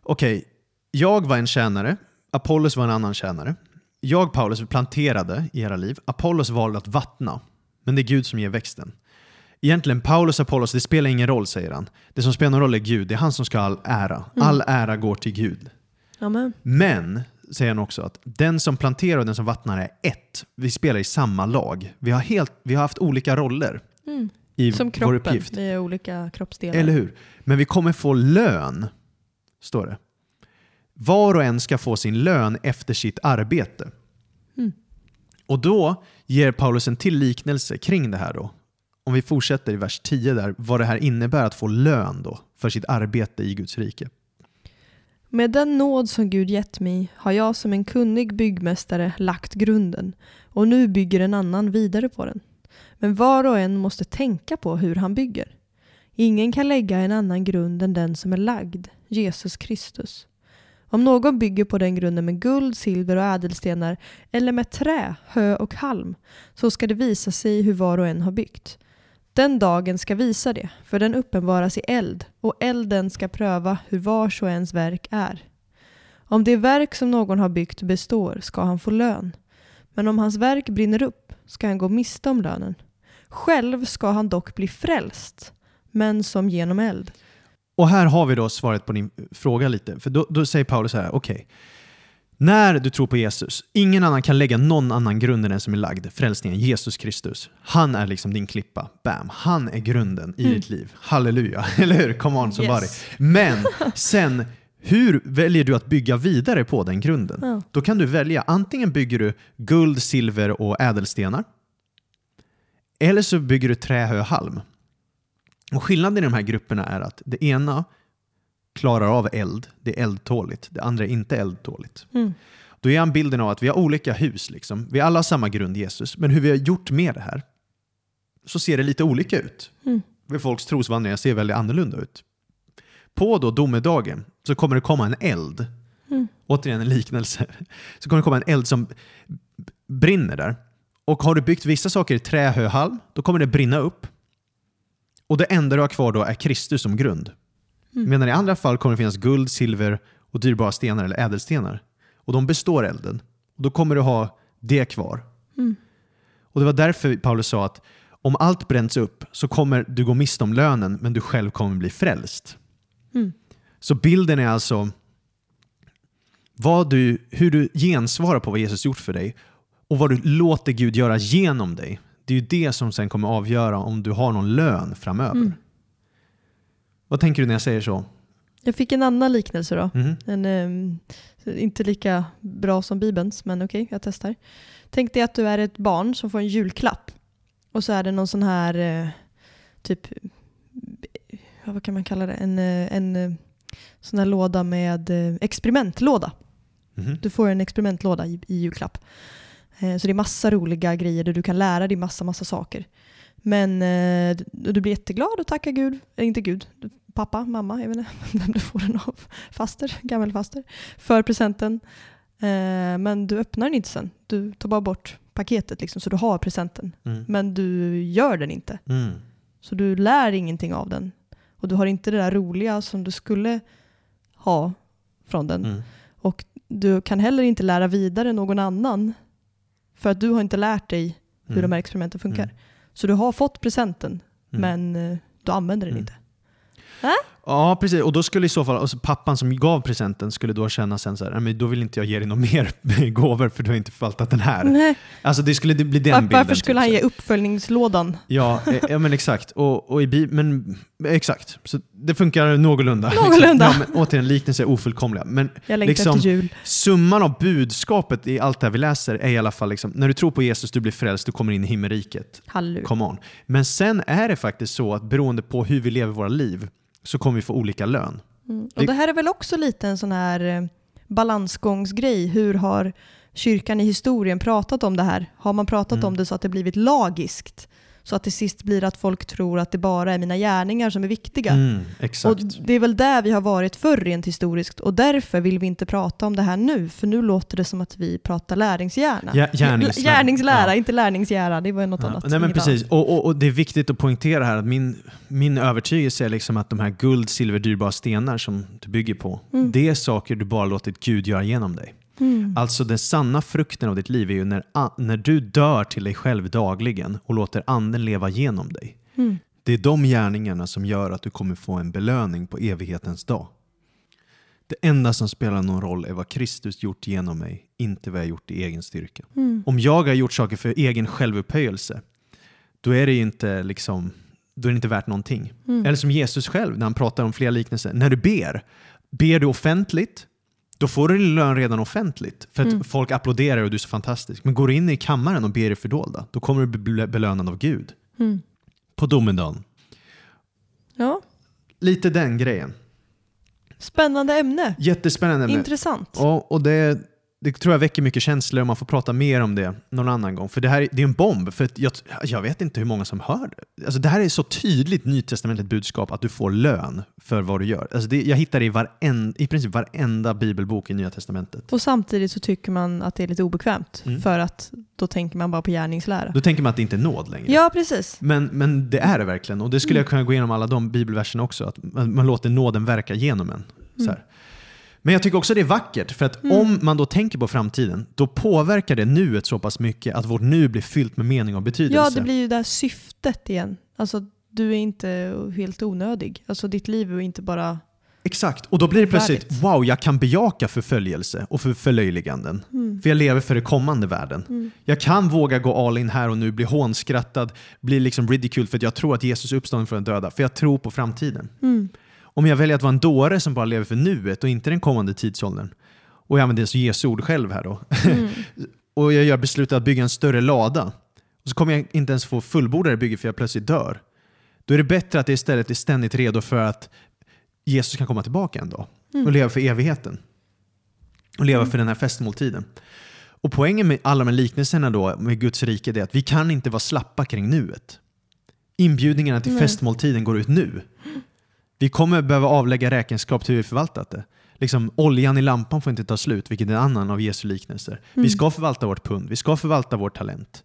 okej, jag var en tjänare, Apollos var en annan tjänare. Jag, Paulus, planterade i era liv, Apollos valde att vattna, men det är Gud som ger växten. Egentligen, Paulus och Apollos, det spelar ingen roll, säger han. Det som spelar någon roll är Gud, det är han som ska ha all ära. All ära går till Gud. Amen. Men, säger han också, att den som planterar och den som vattnar är ett. Vi spelar i samma lag. Vi har, helt, vi har haft olika roller Mm. I Som vår kroppen, uppgift. vi är olika kroppsdelar. Eller hur? Men vi kommer få lön, står det. Var och en ska få sin lön efter sitt arbete. Mm. Och då ger Paulus en till liknelse kring det här då. Om vi fortsätter i vers 10 där, vad det här innebär att få lön då för sitt arbete i Guds rike. Med den nåd som Gud gett mig har jag som en kunnig byggmästare lagt grunden och nu bygger en annan vidare på den. Men var och en måste tänka på hur han bygger. Ingen kan lägga en annan grund än den som är lagd, Jesus Kristus. Om någon bygger på den grunden med guld, silver och ädelstenar eller med trä, hö och halm så ska det visa sig hur var och en har byggt. Den dagen ska visa det, för den uppenbaras i eld och elden ska pröva hur vars och ens verk är. Om det verk som någon har byggt består ska han få lön. Men om hans verk brinner upp ska han gå miste om lönen. Själv ska han dock bli frälst, men som genom eld. Och här har vi då svaret på din fråga lite. För då, då säger Paulus så här, okej. När du tror på Jesus, ingen annan kan lägga någon annan grund än den som är lagd, frälsningen, Jesus Kristus. Han är liksom din klippa. Bam! Han är grunden i Mm. ditt liv. Halleluja! Eller hur? Come on somebody. Yes. Men sen, hur väljer du att bygga vidare på den grunden? Ja. Då kan du välja, antingen bygger du guld, silver och ädelstenar. Eller så bygger du trä, hö, halm. Och skillnaden i de här grupperna är att det ena klarar av eld, det är eldtåligt. Det andra är inte eldtåligt. Mm. Då är han bilden av att vi har olika hus. Liksom. Vi alla har samma grund, Jesus. Men hur vi har gjort med det här så ser det lite olika ut. Mm. Folks trosvandringar ser väldigt annorlunda ut. På då domedagen så kommer det komma en eld. Mm. Återigen en liknelse. Så kommer det komma en eld som brinner där. Och har du byggt vissa saker i trä, hö, halm, då kommer det brinna upp. Och det enda du har kvar då är Kristus som grund. Mm. Medan i andra fall kommer det finnas guld, silver och dyrbara stenar eller ädelstenar. Och de består elden. Och då kommer du ha det kvar. Mm. Och det var därför Paulus sa att om allt bränns upp så kommer du gå miste om lönen men du själv kommer bli frälst. Mm. Så bilden är alltså vad du, hur du gensvarar på vad Jesus gjort för dig och vad du låter Gud göra genom dig. Det är ju det som sen kommer avgöra om du har någon lön framöver. Mm. Vad tänker du när jag säger så? Jag fick en annan liknelse då. Mhm. En, ehm, inte lika bra som Bibelns, men okej, jag testar. Tänk dig att du är ett barn som får en julklapp. Och så är det någon sån här, eh, typ, vad kan man kalla det? En, eh, en eh, sån här låda med experimentlåda. Mhm. Du får en experimentlåda i, i julklapp. Eh, Så det är massa roliga grejer där du kan lära dig massa, massa saker. Men eh, du blir jätteglad och tackar Gud, eh, inte Gud, pappa, mamma, jag vet inte vem du får den av, faster, gammelfaster, för presenten. Men du öppnar den inte sen. Du tar bara bort paketet, liksom, så du har presenten. Mm. Men du gör den inte. Mm. Så du lär ingenting av den. Och du har inte det där roliga som du skulle ha från den. Mm. Och du kan heller inte lära vidare någon annan. För att du har inte lärt dig hur Mm. de här experimenten funkar. Mm. Så du har fått presenten, Mm. men eh, du använder den Mm. inte. Ja, precis. Och då skulle i så fall, alltså pappan som gav presenten skulle då känna sen så här, "Nej, men då vill inte jag ge dig några mer gåvor för du har inte förvaltat den här. Nej. Alltså det skulle bli den Var, bilden. varför skulle typ, han ge uppföljningslådan? Ja, eh, ja men exakt. Och, och i men, exakt. Så det funkar någorlunda. Någorlunda. Ja, men, återigen, liknelser är ofullkomliga. Men Jag Liksom- efter jul. summan av budskapet i allt det här vi läser är i alla fall liksom, när du tror på Jesus, du blir frälst, du kommer in i himmelriket. Halleluja. Come on. Men sen är det faktiskt så att beroende på hur vi lever våra liv så kommer vi få olika lön. Mm. Och det här är väl också lite en sån här eh, balansgångsgrej. Hur har kyrkan i historien pratat om det här? Har man pratat Mm. om det så att det blivit lagiskt? Så att det sist blir att folk tror att det bara är mina gärningar som är viktiga. Mm, Och det är väl där vi har varit förr rent historiskt och därför vill vi inte prata om det här nu för nu låter det som att vi pratar läringsgärna. Ja, gärningslära. Gärningslära, Ja. inte lärningsgära. Det var något Ja, annat. nej men precis. Och, och, och det är viktigt att poängtera här att min, min övertygelse är liksom att de här guld, silver, dyrbara stenar som du bygger på, Mm. det är saker du bara låtit Gud göra genom dig. Mm. Alltså den sanna frukten av ditt liv är ju när, när du dör till dig själv dagligen och låter anden leva genom dig. Mm. Det är de gärningarna som gör att du kommer få en belöning på evighetens dag. Det enda som spelar någon roll är vad Kristus gjort genom mig, inte vad jag gjort i egen styrka. Mm. Om jag har gjort saker för egen självupphöjelse, då är det inte, liksom, då är det inte värt någonting. Mm. Eller som Jesus själv när han pratar om flera liknelser. När du ber, ber du offentligt, då får du din lön redan offentligt. För att Mm. folk applåderar och du är så fantastisk. Men går du in i kammaren och ber i fördolda, då kommer du bli belönad av Gud. Mm. På domedagen. Ja, Lite den grejen. spännande ämne. Jättespännande. ämne. Intressant. Ja, och det, det tror jag väcker mycket känslor och man får prata mer om det någon annan gång. För det här är- det är en bomb. För jag, jag vet inte hur många som hör det. Alltså det här är så tydligt nytestamentligt budskap att du får lön för vad du gör. Alltså det, jag hittar det i, varen, i princip varenda bibelbok i Nya Testamentet. Och samtidigt så tycker man att det är lite obekvämt Mm. för att då tänker man bara på gärningslära. Då tänker man att det inte är nåd längre. Ja, precis. Men, men det är det verkligen. Och det skulle jag kunna gå igenom alla de bibelverserna också. Att man, man låter nåden verka genom en. Så här. Men jag tycker också det är vackert. För att Mm. om man då tänker på framtiden, då påverkar det nuet så pass mycket att vårt nu blir fyllt med mening och betydelse. Ja, det blir ju det här syftet igen. Alltså, du är inte helt onödig. Alltså, ditt liv är inte bara... Exakt. Och då blir det plötsligt, Värdigt. wow, jag kan bejaka förföljelse och för förlöjliganden. Mm. För jag lever för den kommande världen. Mm. Jag kan våga gå all in här och nu, bli hånskrattad, bli liksom ridiculed för att jag tror att Jesus är uppstånden från de döda. För jag tror på framtiden. Mm. Om jag väljer att vara en dåre som bara lever för nuet och inte den kommande tidsåldern. Och jag använder alltså Jesu ord själv här då. Mm. och jag gör beslutet att bygga en större lada. Och så kommer jag inte ens få fullborda det bygget för jag plötsligt dör. Då är det bättre att det istället är ständigt redo för att Jesus kan komma tillbaka en dag Mm. och leva för evigheten. Och leva för den här festmåltiden. Och poängen med alla de här liknelserna då med Guds rike är att vi kan inte vara slappa kring nuet. Inbjudningarna till Nej. festmåltiden går ut nu. Vi kommer behöva avlägga räkenskap till hur vi förvaltat det. Liksom, oljan i lampan får inte ta slut, vilket är en annan av Jesu liknelser. Vi Mm. ska förvalta vårt pund, vi ska förvalta vårt talent.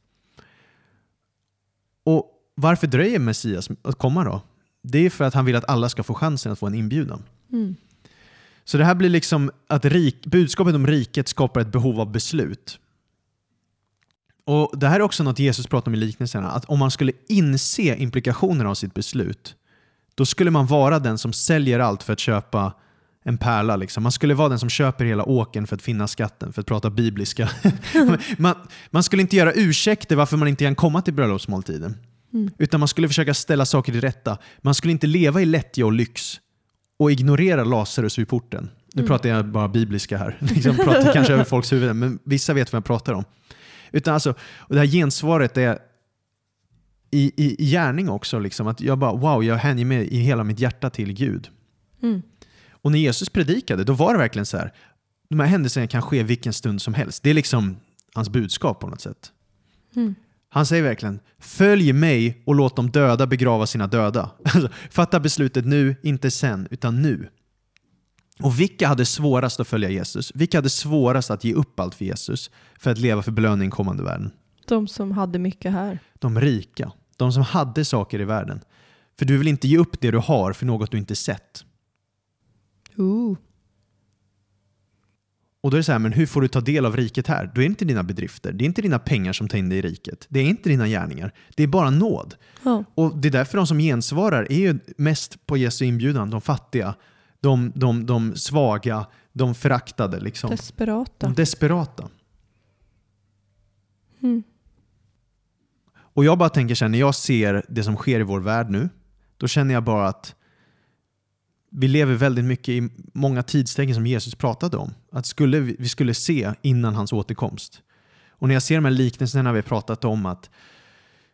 Och varför dröjer Messias att komma då? Det är för att han vill att alla ska få chansen att få en inbjudan. Mm. Så det här blir liksom att rik, budskapet om riket skapar ett behov av beslut. Och Det här är också något Jesus pratar om i liknelserna, att om man skulle inse implikationerna av sitt beslut, då skulle man vara den som säljer allt för att köpa en pärla. Liksom. Man skulle vara den som köper hela åken för att finna skatten, för att prata bibliska. man, man skulle inte göra ursäkter varför man inte kan komma till bröllopsmåltiden. Mm. Utan man skulle försöka ställa saker till rätta. Man skulle inte leva i lättja och lyx och ignorera Lazarus vid porten. Nu Mm. pratar jag bara bibliska här. Liksom pratar kanske över folks huvuden, men vissa vet vad jag pratar om. Utan alltså, och det här gensvaret är i, i, i gärning också. Liksom, att jag bara, wow, jag hänger mig i hela mitt hjärta till Gud. Mm. Och när Jesus predikade, då var det verkligen så här, de här händelserna kan ske vilken stund som helst. Det är liksom hans budskap på något sätt. Mm. Han säger verkligen, följ mig och låt de döda begrava sina döda. Alltså, Fatta beslutet nu, inte sen, utan nu. Och vilka hade svårast att följa Jesus? Vilka hade svårast att ge upp allt för Jesus för att leva för belöning i kommande världen? De som hade mycket här. De rika. De som hade saker i världen. För du vill inte ge upp det du har för något du inte sett. Ooh. Och då är det så här, men hur får du ta del av riket här? Då är det inte dina bedrifter, det är inte dina pengar som tar in dig i riket. Det är inte dina gärningar, det är bara nåd. Ja. Och det är därför de som gensvarar är ju mest på Jesu inbjudan, de fattiga, de, de, de svaga, de föraktade. Liksom. Desperata. De desperata. Mm. Och jag bara tänker så här, när jag ser det som sker i vår värld nu, då känner jag bara att vi lever väldigt mycket i många tidstecken som Jesus pratade om. Att skulle vi, vi skulle se innan hans återkomst. Och när jag ser de här liknelserna vi har pratat om att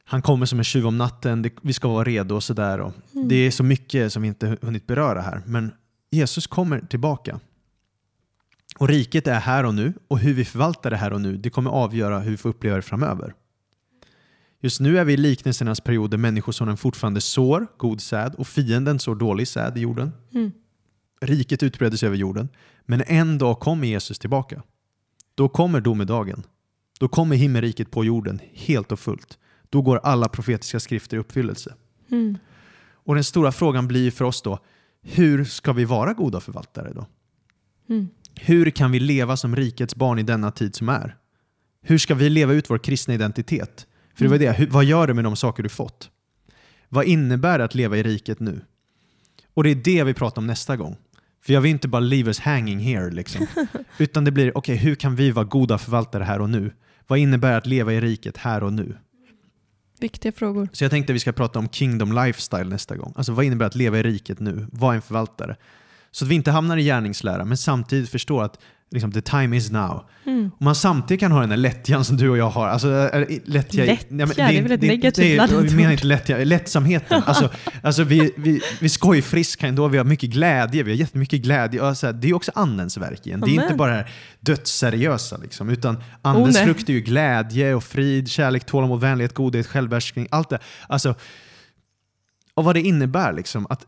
han kommer som en tjuv om natten, det, vi ska vara redo och sådär. Mm. Det är så mycket som vi inte hunnit beröra här. Men Jesus kommer tillbaka. Och riket är här och nu och hur vi förvaltar det här och nu, det kommer avgöra hur vi får uppleva det framöver. Just nu är vi i liknelsernas period där människosonen fortfarande sår god säd och fienden sår dålig säd i jorden. Mm. Riket utbredde sig över jorden. Men en dag kommer Jesus tillbaka. Då kommer domedagen. Då kommer himmelriket på jorden helt och fullt. Då går alla profetiska skrifter i uppfyllelse. Mm. Och den stora frågan blir för oss då, hur ska vi vara goda förvaltare då? Mm. Hur kan vi leva som rikets barn i denna tid som är? Hur ska vi leva ut vår kristna identitet? För det var det, hur, vad gör du med de saker du fått? Vad innebär det att leva i riket nu? Och det är det vi pratar om nästa gång. För jag vill inte bara leave us hanging here liksom. Utan det blir, okej hur kan vi vara goda förvaltare här och nu? Vad innebär det att leva i riket här och nu? Viktiga frågor. Så jag tänkte att vi ska prata om kingdom lifestyle nästa gång. Alltså vad innebär det att leva i riket nu? Vara en förvaltare. Så att vi inte hamnar i gärningslära men samtidigt förstår att liksom, the time is now. Mm. Och man samtidigt kan ha den där lättjan som du och jag har. Alltså, lättja, Lättja, men det är väl ett negativt det laddat Jag menar inte lättja, lättsamheten. Alltså, alltså vi, vi, vi skojfriska ändå, vi har mycket glädje, vi har jättemycket glädje. Och så här, det är också andens verk igen. Det är Amen. inte bara det här dödsseriösa liksom, utan andens Oh, frukt är ju glädje och frid, kärlek, tålamod, vänlighet, godhet, självbehärskning. Allt det. Alltså, och vad det innebär liksom, att,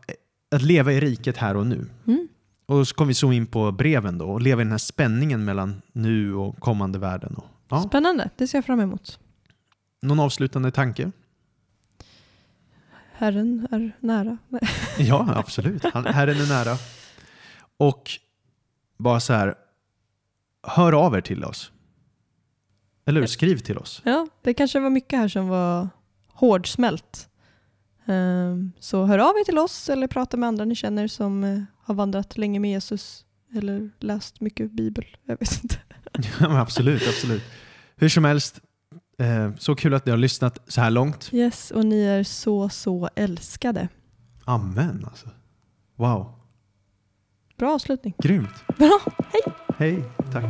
att leva i riket här och nu. Mm. Och så kommer vi zooma in på breven då och leva i den här spänningen mellan nu och kommande världen. Och, ja. Spännande, det ser jag fram emot. Någon avslutande tanke? Herren är nära. Ja, absolut. Han, Herren är nära. Och bara så här, hör av er till oss. Eller hur? Skriv till oss. Ja, det kanske var mycket här som var hårdsmält. Ehm, Så hör av er till oss eller prata med andra ni känner som eh, har vandrat länge med Jesus eller läst mycket bibel. Jag vet inte. Ja, absolut, absolut. Hur som helst, eh, så kul att ni har lyssnat så här långt. Yes, och ni är så, så älskade. Amen alltså. Wow, Bra avslutning. grymt. Bra, hej! Hej, tack.